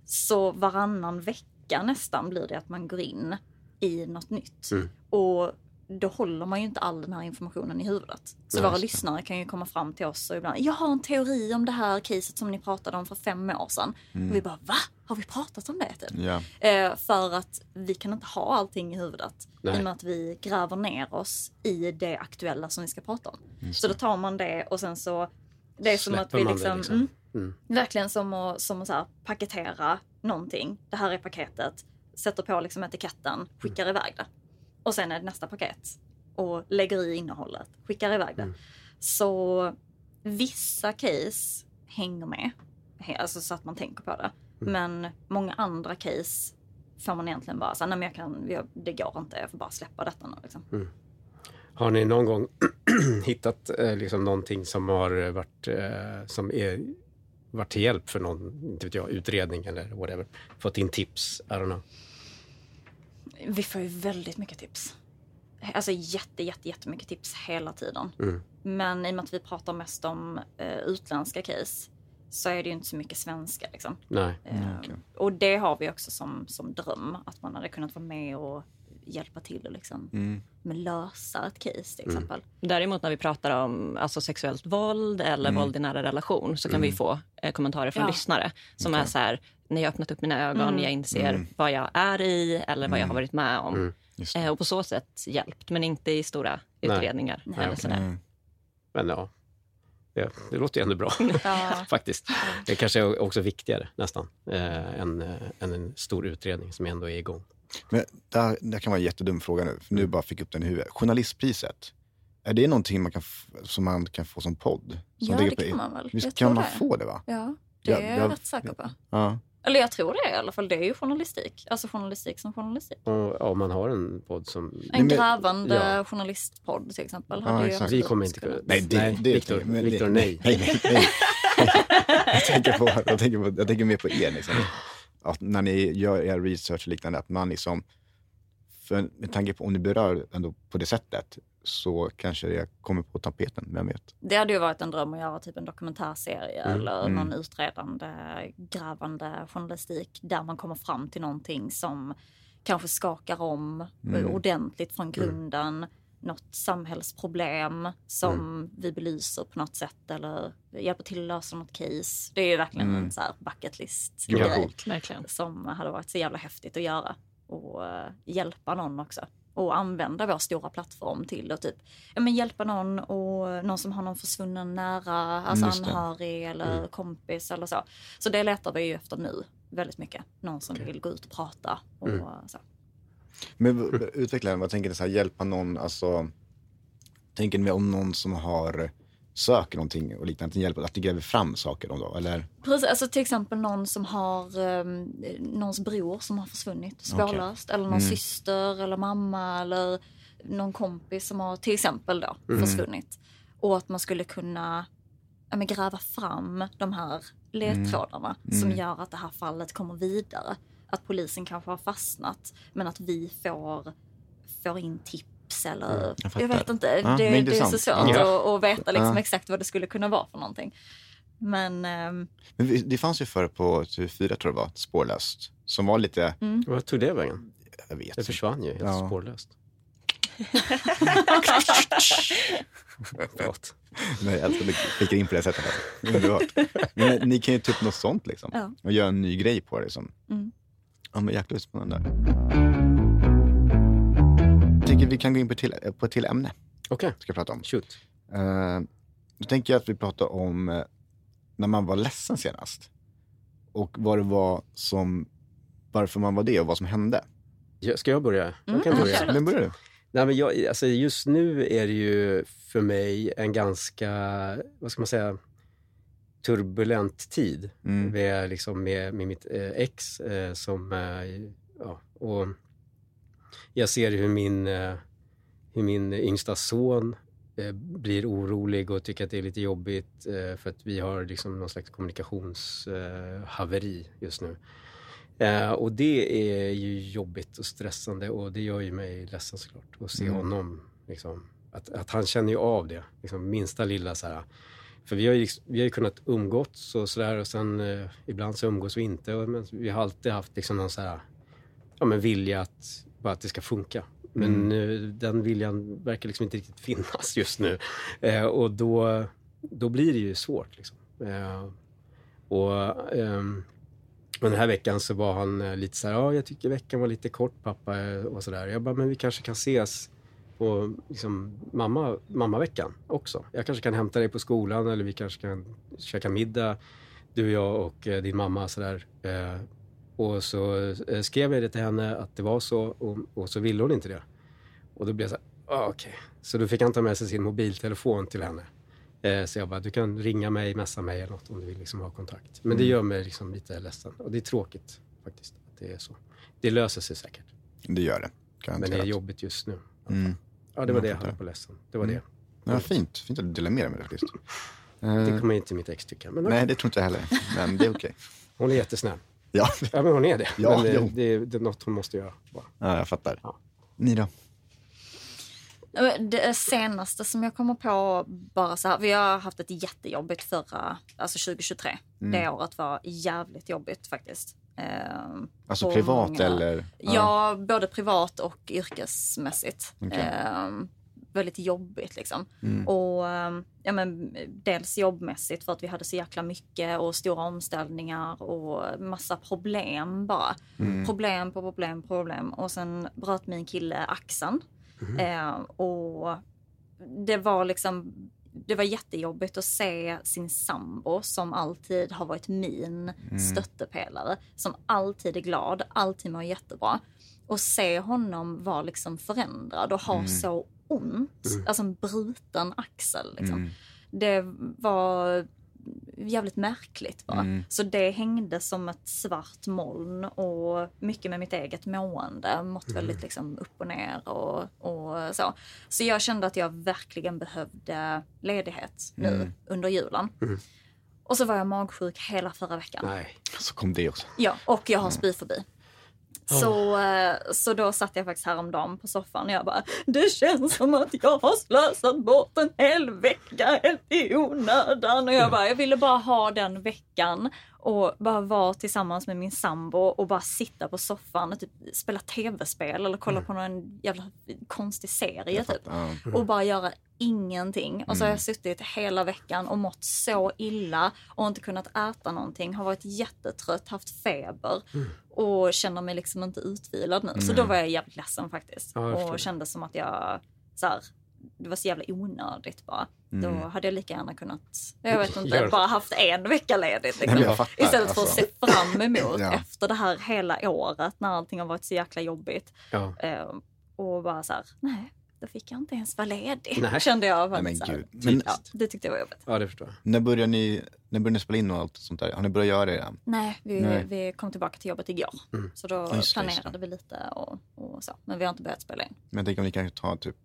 Så varannan vecka nästan blir det att man går in i något nytt. Och då håller man ju inte all den här informationen i huvudet. Så Nej, våra just lyssnare kan ju komma fram till oss och ibland, jag har en teori om det här caset som ni pratade om för fem år sedan. Och vi bara, va? Har vi pratat om det? Typ? Ja. Eh, för att vi kan inte ha allting i huvudet. Nej. I och med att vi gräver ner oss i det aktuella som vi ska prata om. Så då tar man det och sen så, det är som att Släpper vi man det, liksom, liksom. Mm, Mm. verkligen som att, som att så här, paketera någonting. Det här är paketet, sätter på liksom etiketten, skickar iväg det. Och sen är det nästa paket och lägger i innehållet, skickar iväg det. Så vissa case hänger med, alltså så att man tänker på det. Men många andra case får man egentligen bara säga, nej men jag kan, jag, det går inte, jag får bara släppa detta nu liksom. Har ni någon gång hittat eh, liksom någonting som har varit, eh, som är, varit till hjälp för någon inte vet jag, utredning eller whatever? Fått in tips? I don't know. Vi får ju väldigt mycket tips. Alltså jätte, jätte, jättemycket tips hela tiden. Mm. Men i och med att vi pratar mest om eh, utländska case så är det ju inte så mycket svenska. Liksom. Nej. Eh, okej. Och det har vi också som, som dröm, att man hade kunnat vara med och hjälpa till och liksom, Mm. med lösa ett case till exempel. Däremot när vi pratar om alltså, sexuellt våld eller våld i nära relation så kan vi få eh, kommentarer från Ja. lyssnare som är så här, när jag öppnat upp mina ögon, jag inser vad jag är i eller vad jag har varit med om. Det. Eh, och på så sätt hjälpt, men inte i stora Nej. utredningar. eller sådär. Mm. Men ja, det, det låter ju ändå bra Ja. faktiskt. Det kanske är också viktigare nästan eh, än, eh, än en stor utredning som ändå är igång. Men där, det kan vara en jättedum fråga nu, för nu bara fick jag upp den i huvudet. Journalistpriset, är det någonting man kan, som man kan få som podd? Som Ja, det på- kan man väl. Visst Jag kan man det. få det va? Ja, det Ja, är jag jag- rätt säker på. Ja. Eller jag tror det i alla fall. Det är ju journalistik. Alltså journalistik som journalistik. Och, ja, om man har en podd som... En men- grävande ja. journalistpodd till exempel. Ja, hade exakt. Vi kommer inte kunna... Nej, det, det Viktor, men det- Viktor, nej. nej, nej, nej. jag, tänker på, jag, tänker på, jag tänker mer på er. Liksom. Att när ni gör er research och liknande, att man liksom, för med tanke på om ni berör ändå på det sättet, så kanske det kommer på tapeten, vem vet? Det hade ju varit en dröm att göra typ en dokumentärserie eller Mm. någon utredande, grävande journalistik där man kommer fram till någonting som kanske skakar om Mm. ordentligt från grunden. något samhällsproblem som vi belyser på något sätt eller hjälper till att lösa något case. Det är ju verkligen Mm. en så här bucket list grej som hade varit så jävla häftigt att göra och eh, hjälpa någon också. Och använda vår stora plattform till att typ, ja, men hjälpa någon och någon som har någon försvunnen nära, alltså Mm, anhörig eller kompis eller så. Så det letar vi ju efter nu väldigt mycket. Någon som vill gå ut och prata och Mm. så. Men utveckla vad tänker ni, så här, hjälpa någon, alltså, tänker ni om någon som har söker någonting och liknande, hjälper, att ni gräver fram saker om då, eller? Precis, alltså till exempel någon som har um, någons bror som har försvunnit spårlöst eller någon Mm. syster eller mamma eller någon kompis som har till exempel då Mm. försvunnit. Och att man skulle kunna ja, men gräva fram de här ledtrådarna som Mm. gör att det här fallet kommer vidare. Att polisen kanske har fastnat men att vi får, får in tips eller Mm, jag jag, vet inte. Ja, det, det är så svårt Ja. att, att veta liksom Ja. exakt vad det skulle kunna vara för någonting. Men ehm, Men det fanns ju förr på TV4 tror jag det var, spårlöst, som var lite, Vad tog det vägen? jag vet Det försvann ju helt Ja. spårlöst. Förlåt. Nej, du klickar in på det sättet. Alltså. Underbart. Men ni kan ju ta upp något sånt liksom. Ja. Och göra en ny grej på det. Som. Mm. Ja, men jäkla spännande. Jag tänker vi kan gå in på ett till, på ett till ämne. Okej, Ska jag prata om. shoot. Uh, då tänker jag att vi pratar om eh, när man var ledsen senast. Och vad det var som, varför man var det och vad som hände. Ska jag börja? Mm, Jag kan börja. absolut. Men börjar du? Nej, men jag, alltså just nu är det ju för mig en ganska, vad ska man säga, turbulent tid. Mm. Med, liksom, med, med mitt eh, ex eh, som, eh, ja, och jag ser hur min, eh, hur min yngsta son eh, blir orolig och tycker att det är lite jobbigt eh, för att vi har liksom någon slags kommunikationshaveri haveri just nu. Och det är ju jobbigt och stressande och det gör ju mig ledsen såklart. Att se Mm. honom, liksom, att, att han känner ju av det. Liksom, minsta lilla så här. För vi har ju, liksom, vi har ju kunnat umgåtts och sådär och sen ibland så umgås vi inte. Och, men vi har alltid haft liksom någon så här, ja, men vilja att, bara att det ska funka. Men eh, den viljan verkar liksom inte riktigt finnas just nu. Eh, och då, då blir det ju svårt. Liksom. Eh, och ehm, och den här veckan så var han eh, lite så här, ja jag tycker veckan var lite kort pappa eh, och sådär. Jag bara, men vi kanske kan ses på liksom, mamma, mammaveckan också. Jag kanske kan hämta dig på skolan eller vi kanske kan käka middag, du och jag och eh, din mamma sådär. Eh, och så eh, skrev jag det till henne att det var så och, och så ville hon inte det. Och då blev jag så här, ah, okej. Så då fick han ta med sig sin mobiltelefon till henne. Eh, så jag bara, du kan ringa mig, messa mig eller något om du vill liksom ha kontakt. Men det gör mig liksom lite ledsen. Och det är tråkigt faktiskt att det är så. Det löser sig säkert. Det gör det. Men det är Garanterat. jobbigt just nu. Mm. Ja, det var det jag hade på ledsen. Det var Mm. det. Ja, fint. Fint att du delar med dig med det faktiskt. Det Eh, kommer inte mitt ex tycka. Men nej, det tror inte jag heller. Men det är okej. hon är jättesnäll. Ja. Ja, men hon är det. Ja, men det, det, är, det är något hon måste göra. Bara. ja, jag fattar. Ja. Ni då? Det senaste som jag kommer på bara så här, vi har haft ett jättejobbigt förra, alltså 2023. Mm. Det året var jävligt jobbigt faktiskt. Ehm, Alltså privat många- eller? Ja, både privat och yrkesmässigt. Okej. Ehm, väldigt jobbigt liksom. Mm. Och ehm, ja, men, dels jobbmässigt för att vi hade så jäkla mycket och stora omställningar och massa problem bara. Mm. Problem på problem på problem. Och sen bröt min kille axeln. Eh, och det var liksom det var jättejobbigt att se sin sambo som alltid har varit min stöttepelare. Som alltid är glad, alltid mår jättebra. Och se honom vara liksom förändrad och ha så ont. Alltså en bruten axel. Liksom. Mm. Det var jävligt märkligt bara. Mm. Så det hängde som ett svart moln och mycket med mitt eget mående. Mått väldigt liksom upp och ner och, och så. Så jag kände att jag verkligen behövde ledighet nu Mm. under julen. Och så var jag magsjuk hela förra veckan. Nej. Så kom det också. Ja, och jag har spyfobi. Så, eh, så då satt jag faktiskt häromdagen på soffan och jag bara, det känns som att jag har slösat bort en hel vecka helt i onödan. Och jag bara, jag ville bara ha den veckan och bara vara tillsammans med min sambo och bara sitta på soffan och typ spela tv-spel eller kolla på någon jävla konstig serie typ. Ja. Och bara göra ingenting. Och så har jag suttit hela veckan och mått så illa och inte kunnat äta någonting. Har varit jättetrött, haft feber och känner mig liksom inte utvilad nu. Så då var jag jävligt ledsen faktiskt. Ja, och kände som att jag så här, det var så jävla onödigt bara. Då hade jag lika gärna kunnat, jag vet inte, Gör- bara haft en vecka ledigt. Nej, Liksom. jag fattar, Istället för att alltså. se fram emot Ja. efter det här hela året när allting har varit så jäkla jobbigt. Ja. Eh, och bara så här, nej, då fick jag inte ens vara ledig. Nej. Kände jag. Nej, men här. gud. Men Ja, det tyckte jag var jobbigt. ja, det förstår jag. när börjar ni, när börjar ni spela in och allt sånt där? Har ni börjat göra det redan? Nej, vi, Nej. vi kom tillbaka till jobbet igår. Mm. Så då Just just planerade det. vi lite och, och så. Men vi har inte börjat spela in. Men jag tänker om ni kan ta typ,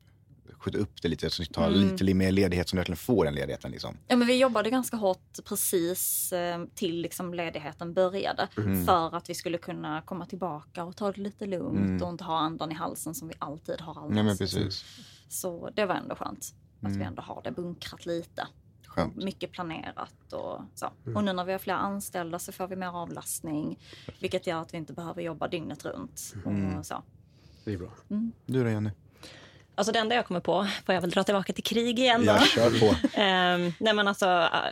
skjuta upp det lite så ni tar Mm. lite mer ledighet så ni verkligen får den ledigheten liksom. Ja, men vi jobbade ganska hårt precis eh, till liksom ledigheten började. Mm. För att vi skulle kunna komma tillbaka och ta det lite lugnt Mm. och inte ha andan i halsen som vi alltid har annars. Nej men precis. Så det var ändå skönt. Att Mm. vi ändå har det bunkrat lite. Skönt. Mycket planerat och så. Mm. Och nu när vi har fler anställda så får vi mer avlastning. Vilket gör att vi inte behöver jobba dygnet runt. Mm. Och så. Det är bra. Du då Jenny? Alltså det enda jag kommer på, får jag väl dra tillbaka till krig igen då. Jag kör på. Ehm, nej men alltså,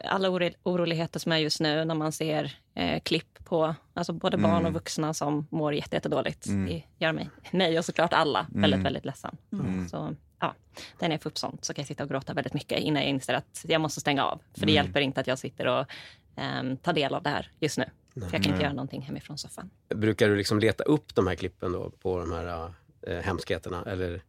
alla oro- oroligheter som är just nu när man ser eh, klipp på alltså både barn Mm. och vuxna som mår jätte- jättedåligt. Mm. Det gör mig, mig och såklart alla väldigt, Mm. väldigt ledsen. Mm. Så ja, när jag får upp sånt så kan jag sitta och gråta väldigt mycket innan jag inser att jag måste stänga av. För det Mm. hjälper inte att jag sitter och ehm, tar del av det här just nu. För jag kan inte göra någonting hemifrån soffan. Brukar du liksom leta upp de här klippen då på de här äh, hemskheterna? Eller,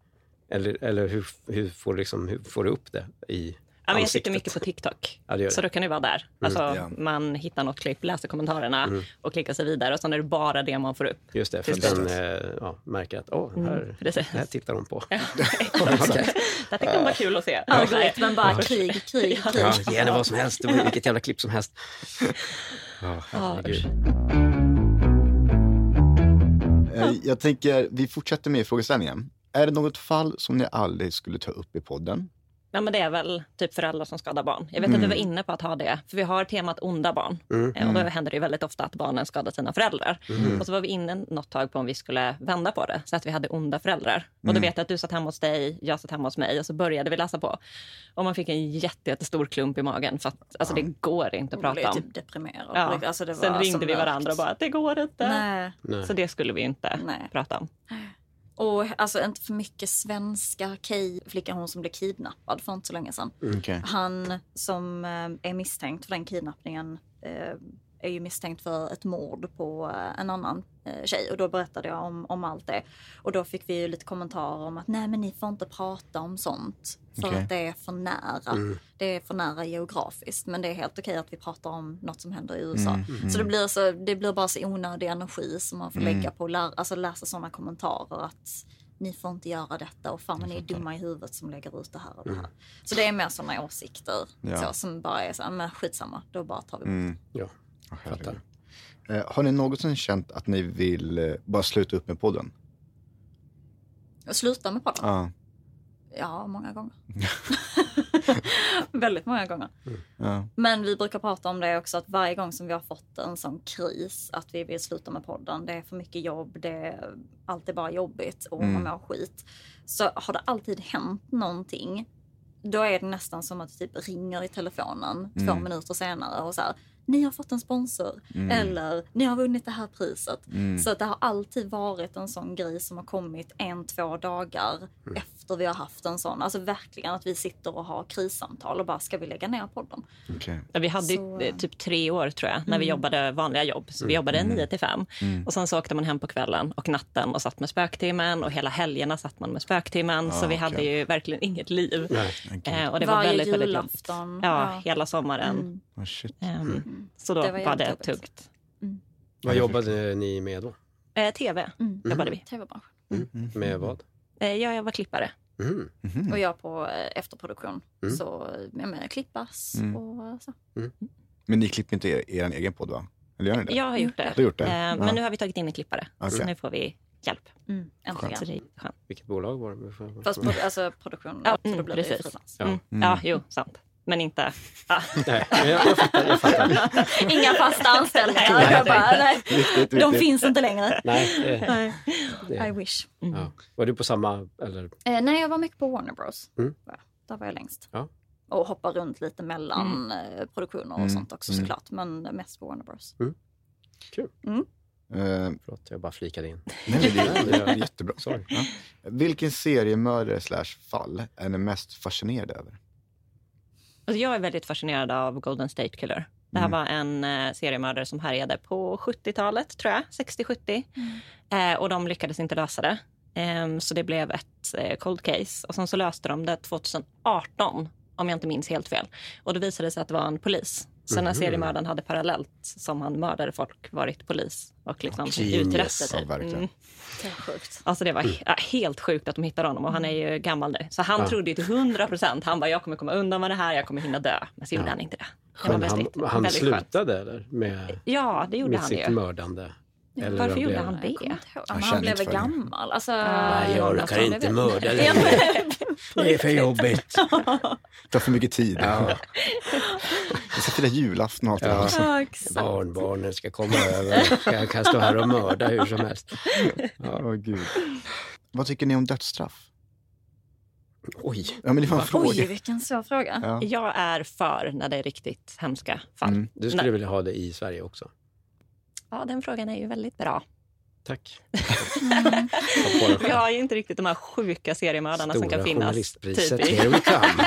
eller, eller hur, hur, får du liksom, hur får du upp det i Ja, men jag sitter mycket på TikTok. Ja, det gör Så det. då kan det vara där. Alltså, Ja. Man hittar något klipp, läser kommentarerna Mm. och klickar sig vidare. Och sen är det bara det man får upp. Just det, för Just den det. eh, ja, märker att åh, här, Mm, precis. här tittar de på. Ja. Det tyckte de var kul att se. Algoritmen bara krig, krig, krig. Ja, ge henne vad som helst, det vilket jävla klipp som helst. Herregud. Eh, Jag tänker, vi fortsätter med frågeställningen. Är det något fall som ni aldrig skulle ta upp i podden? Ja, men det är väl typ föräldrar som skadar barn. Jag vet att Mm. vi var inne på att ha det, för vi har temat onda barn. Mm. Eh, Och då händer det ju väldigt ofta att barnen skadar sina föräldrar. Mm. Och så var vi inne något tag på om vi skulle vända på det, så att vi hade onda föräldrar. Och då Mm. vet jag att du satt hemma hos dig, jag satt hemma hos mig och så började vi läsa på. Och man fick en jätte, jättestor klump i magen för att alltså, det går inte att prata om. typ deprimerad. Ja. Alltså, det var Sen ringde vi varandra och bara, det går inte. Nej. Nej. Så det skulle vi inte Nej. prata om. Och alltså inte för mycket svenska. Kay, flickan hon som blev kidnappad för inte så länge sedan. Okej. Han som eh, är misstänkt för den kidnappningen eh, är ju misstänkt för ett mord på eh, en annan eh, tjej och då berättade jag om, om allt det. Och då fick vi ju lite kommentarer om att nej men ni får inte prata om sånt för Okej. att det är för nära. Mm. Det är för nära geografiskt men det är helt okej att vi pratar om något som händer i USA. Mm, Så det blir, så det blir bara så onödig energi som man får Mm. lägga på att lä- alltså läsa sådana kommentarer att ni får inte göra detta och fan vad ni är dumma i huvudet som lägger ut det här och det här. Så det är mer sådana åsikter Ja. så, som bara är så här, men skitsamma, då bara tar vi bort. Mm. Ja, fattar. Eh, har ni någonsin känt att ni vill eh, bara sluta upp med podden? Och sluta med podden? Ja. Ja, många gånger. Väldigt många gånger. ja. Men vi brukar prata om det också att varje gång som vi har fått en sån kris att vi vill sluta med podden, det är för mycket jobb, det är alltid bara jobbigt och Mm. man mår skit. Så har det alltid hänt någonting, då är det nästan som att det typ ringer i telefonen två Mm. minuter senare och så här, ni har fått en sponsor Mm. eller ni har vunnit det här priset. Mm. Så att det har alltid varit en sån grej som har kommit en, två dagar Mm. efter vi har haft en sån. Alltså verkligen att vi sitter och har krissamtal och bara, ska vi lägga ner podden? Okej. Ja, vi hade Så- ju eh, typ tre år tror jag, när vi Mm. jobbade vanliga jobb. Så vi jobbade Mm. 9 till 5. Mm. Och sen så åkte man hem på kvällen och natten och satt med spöktimmen och hela helgerna satt man med spöktimmen. Ah, så vi okej. hade ju verkligen inget liv. Nej. Okej. Eh, och det var Varje väldigt, väldigt julafton. Ja, Ja. hela sommaren. Mm. Oh, Så då Det var, var det jobbigt. tungt. Vad jobbade ni med då? Eh, TV Mm. jobbade vi. Tv-branschen. Med vad? Eh, ja, jag var klippare. Mm. Och jag på eh, efterproduktion. Mm. Så jag menar, klippas Mm. och så. Men ni klipper inte er, er egen podd va? Eller gör ni det? Jag har gjort det. Har gjort det? Eh, Ja. Men nu har vi tagit in en klippare. Så Okej. nu får vi hjälp. Mm. Äntligen. Så det är skönt. Vilket bolag var det? Fast alltså produktion, Ja, mm, precis. frilans. Ja. Mm. Mm. Ja, jo, sant. Men inte... Ah. Nej, jag, jag fattar. Jag fattar. Inga fasta anställningar. Nej, Jag bara, nej, Viktigt, de viktigt. finns inte längre. Nej, I wish. ja. Var du på samma... Eller? Eh, nej, jag var mycket på Warner Bros. Mm. Ja, Där var jag längst. Ja. Och hoppar runt lite mellan eh, produktioner och Mm. sånt också Mm. såklart. Men mest på Warner Bros. Eh, Förlåt, jag bara flikade in. nej, det, är- det är jättebra. Sorry. Ja. Vilken seriemördare slash fall är ni mest fascinerade över? Alltså jag är väldigt fascinerad av Golden State Killer. Det här Mm. var en eh, seriemördare som härjade på 70-talet, tror jag. 60-70. Eh, och de lyckades inte lösa det. Ehm, så det blev ett eh, cold case. Och sen så löste de det 2018, om jag inte minns helt fel. Och då visade det sig att det var en polis. Så när seriemördaren hade parallellt som han mördade folk varit polis och liksom Genius. utrett det. Ja. Mm. Sjukt. Alltså det var he- ja, helt sjukt att de hittade honom och han är ju gammal nu. Så han Ja. trodde ju till 100 procent, han bara jag kommer komma undan med det här, jag kommer hinna dö. Men så gjorde Ja. han inte det. det var Men han, väldigt, han väldigt skönt. slutade eller? Med, Ja, det gjorde med han sitt ju. mördande? Eller Varför gjorde han Jag det? ihåg. Han han blev väl för det. gammal. Alltså, Nej, jag orkar av inte mörda Ja, men- Det är för jobbigt. Det tar för mycket tid. Ja. Jag ska fira julafton och allt det Ja. där. också. Ja. Barnbarnen ska komma över. Jag kan stå här och mörda hur som helst. Åh, gud. Vad tycker ni om dödsstraff? Oj. Ja, men det var en fråga. Oj, vilken svår fråga. Ja. Jag är för när det är riktigt hemska fall. Mm. Du skulle Nej. vilja ha det i Sverige också? Ja, den frågan är ju väldigt bra. Tack. Mm. Vi har ju inte riktigt de här sjuka seriemördarna som kan Stora finnas. journalistpriset. Typ i- Here we come.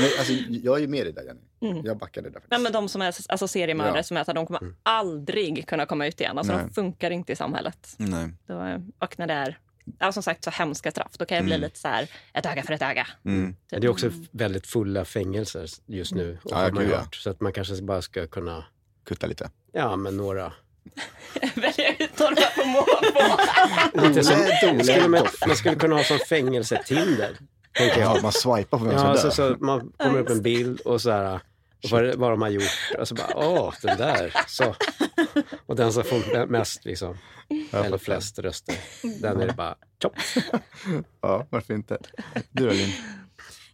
Men, alltså, jag är ju med dig där, Jenny. Mm. Jag backar dig där. Nej, men de som är alltså, seriemördare Ja. som är så här, de kommer Mm. aldrig kunna komma ut igen. Alltså, Nej. de funkar inte i samhället. Nej. Då, och när det är ja, som sagt så hemska straff, då kan jag bli Mm. lite så här, ett öga för ett öga. Mm. Men Det är också väldigt fulla fängelser just nu. Ja, har man gud, ja. hört. Så att man kanske bara ska kunna, Kutta lite. ja men några. Välja ut några på skulle man, skulle kunna ha som fängelse-Tinder. Tänker Ja, jag. man swipar på vem Ja, som alltså, dör. så man kommer upp en bild och så här, vad, vad de har gjort. Och så bara, åh, den där. Så. Och den som får mest, liksom, eller flest röster, den är det bara, chop. Ja, varför inte? Du då, Linn?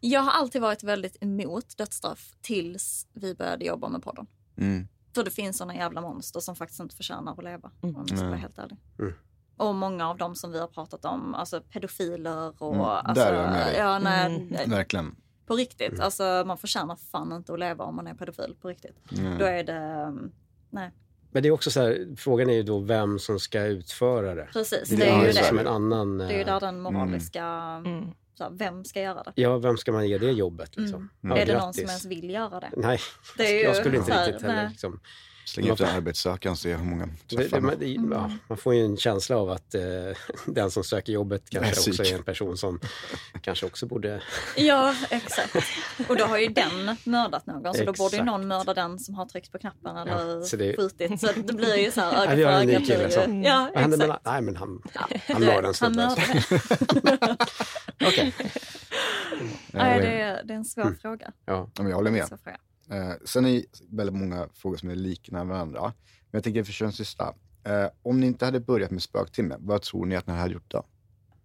Jag har alltid varit väldigt emot dödsstraff tills vi började jobba med podden. Mm. För det finns såna jävla monster som faktiskt inte förtjänar att leva. Om jag ska Mm. vara helt ärlig. Mm. Och många av dem som vi har pratat om, alltså pedofiler och... Mm, Alltså, där är jag med dig. Ja, nej, Mm. Verkligen. På riktigt, alltså man förtjänar fan inte att leva om man är pedofil på riktigt. Mm. Då är det, mm, nej Men det är också så här, frågan är ju då vem som ska utföra det. precis. Det, Det är är ju det. som en annan... Det är ju eh, där den moraliska, Mm. så här, vem ska göra det? Ja, vem ska man ge det jobbet? Liksom? Ja, är det någon som ens vill göra det? Nej, Det är ju jag skulle inte så här, riktigt heller. nej. Liksom. Släng ut en arbetssökande och se hur många Det, träffar det, man. man, det, ja, man får ju en känsla av att eh, den som söker jobbet kanske Är också psyk. är en person som kanske också borde... Ja, exakt. Och då har ju den mördat någon, så då borde ju Exakt. någon mörda den som har tryckt på knappen eller så det- skjutit. Så det blir ju så här öga Ja, vi för har en öga. ny kille ju- som- Ja, Vad hände med, exakt. nej, men han, han Det- mördade en Han snubbe. mördade. Okej. Nej, det, är, det är en svår Mm. fråga. Ja. Ja, men jag håller En med. Eh, sen är det väldigt många frågor som är liknande varandra. Men jag tänker för köra en sista. Eh, om ni inte hade börjat med spöktimme, vad tror ni att ni hade gjort då?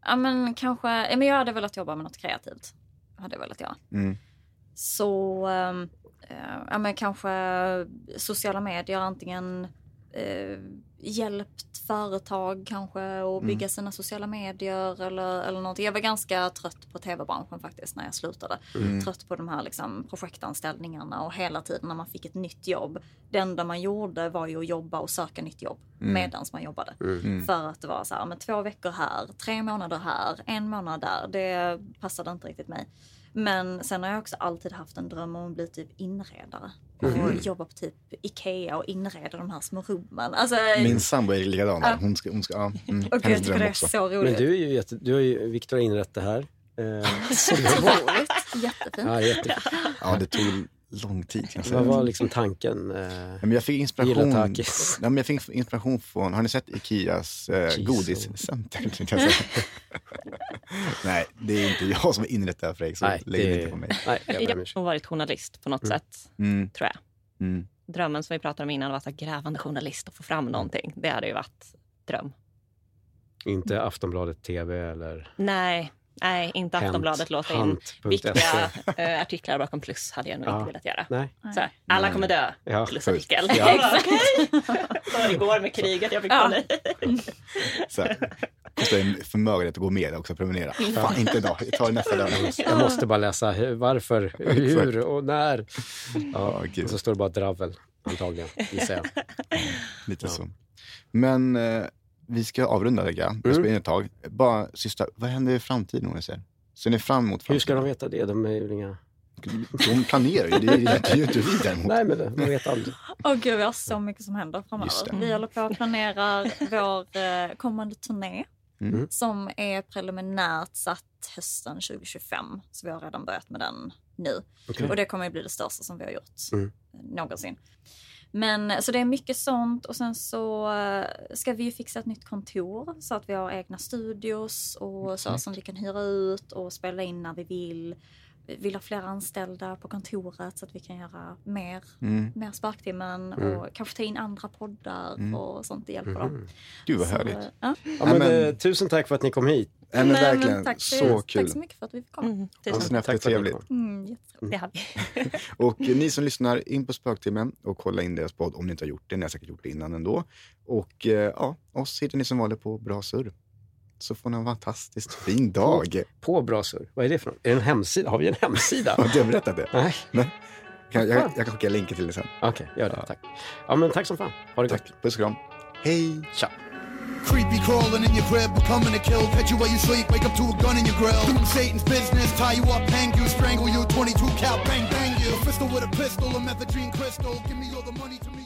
Ja, men kanske, ja, men jag hade velat jobba med något kreativt. Hade jag velat göra. Mm. Så, ehm, eh, ja men kanske sociala medier, antingen eh, hjälpt företag kanske att Mm. bygga sina sociala medier eller, eller någonting. Jag var ganska trött på tv-branschen faktiskt när jag slutade. Mm. Trött på de här liksom, projektanställningarna och hela tiden när man fick ett nytt jobb. Det enda man gjorde var ju att jobba och söka nytt jobb Mm. medans man jobbade. Mm. För att det var så här, men två veckor här, tre månader här, en månad där. Det passade inte riktigt mig. Men sen har jag också alltid haft en dröm om att bli typ inredare. Och jobba på typ Ikea och inreda de här små rummen. Alltså, Min sambo är likadan. Ja. Hon ska, hon ska, ja, mm, och gud, jag tycker det är också. så Men roligt. du är ju jätte, du har ju, Viktor har inrett det här. Eh, Så roligt. Jättefint. ja, jätte, Ja, det tog lång tid. Kan jag säga. vad var liksom tanken? Eh, Ja, men jag fick inspiration. Ja, men jag fick inspiration från, har ni sett Ikeas eh, godiscenter? Nej, det är inte jag som har inrett det här Fredrik, så nej, lägg det inte på mig. nej, jag har varit journalist på något Mm. sätt, Mm, tror jag. mm. Drömmen som vi pratade om innan var att vara grävande journalist och få fram någonting. Det hade ju varit dröm. Inte Aftonbladet TV eller... Nej, Nej, inte. Aftonbladet låta in viktiga eh, artiklar bakom plus hade jag nog Ja. inte velat göra. Nej. Så alla kommer dö, Ja. plusartikel. Ja. Exakt. Som igår med kriget, jag fick Ja. panik. Så här, kostar en förmögenhet att gå med också, prenumerera. Fan, inte idag. Jag tar det nästa dag. Jag måste bara läsa hur, varför, hur och när. Ja, Ja, gud. och så står det bara dravel, antagligen, gissar jag. Lite så. Men eh, vi ska avrunda tycker jag. Vi har spelat in ett tag. Bara sista, vad händer i framtiden om ni ser? Ser ni fram emot framtiden? Hur ska de veta det? De är ju inga... De planerar ju, det är det är ju inte vi däremot. Nej, men de vet aldrig. Åh gud, vi har så mycket som händer framöver. det. Vi håller på att planera vår eh, kommande turné Mm. som är preliminärt satt hösten 2025. Så vi har redan börjat med den nu. Okej. Och det kommer ju bli det största som vi har gjort Mm. eh, någonsin. Men så det är mycket sånt och sen så eh, ska vi ju fixa ett nytt kontor så att vi har egna studios och så som vi kan hyra ut och spela in när vi vill. Vi vill ha fler anställda på kontoret så att vi kan göra mer, Mm. mer Sparktimmen Mm. och kanske ta in andra poddar Mm. och sånt. Det hjälper dem. Mm. Gud vad Så, härligt. ja. Ja, men, men- eh, tusen tack för att ni kom hit. Nej, men verkligen, tack, så kul. Tack så mycket för att vi fick komma. Mm, Ja, tusen. tack och för att ni trevligt. kom. Mm, jätteroligt. Det hade vi. Och ni som lyssnar, in på Spöktimmen och kolla in deras podd om ni inte har gjort det. Ni har säkert gjort det innan ändå. Och eh, ja, oss hittar ni som vanligt på Bra Surr. Så får ni en fantastiskt fin dag. På Brasur. Vad är det för något? Är det en hemsida? Har vi en hemsida? Har inte jag berättat det? Nej. Nej. Kan, jag, jag kan skicka länken till det sen. Okej, gör det. Tack. Ja, men tack som fan. Ha det gott. Tack. Puss och kram. Hej! Tja. Creepy crawling in your crib, coming to kill. Catch you while you sleep, wake up to a gun in your grill. Doing Satan's business, tie you up, hang you, strangle you. 22 cal, bang bang you. A pistol with a pistol, a methadone crystal. Give me all the money to me.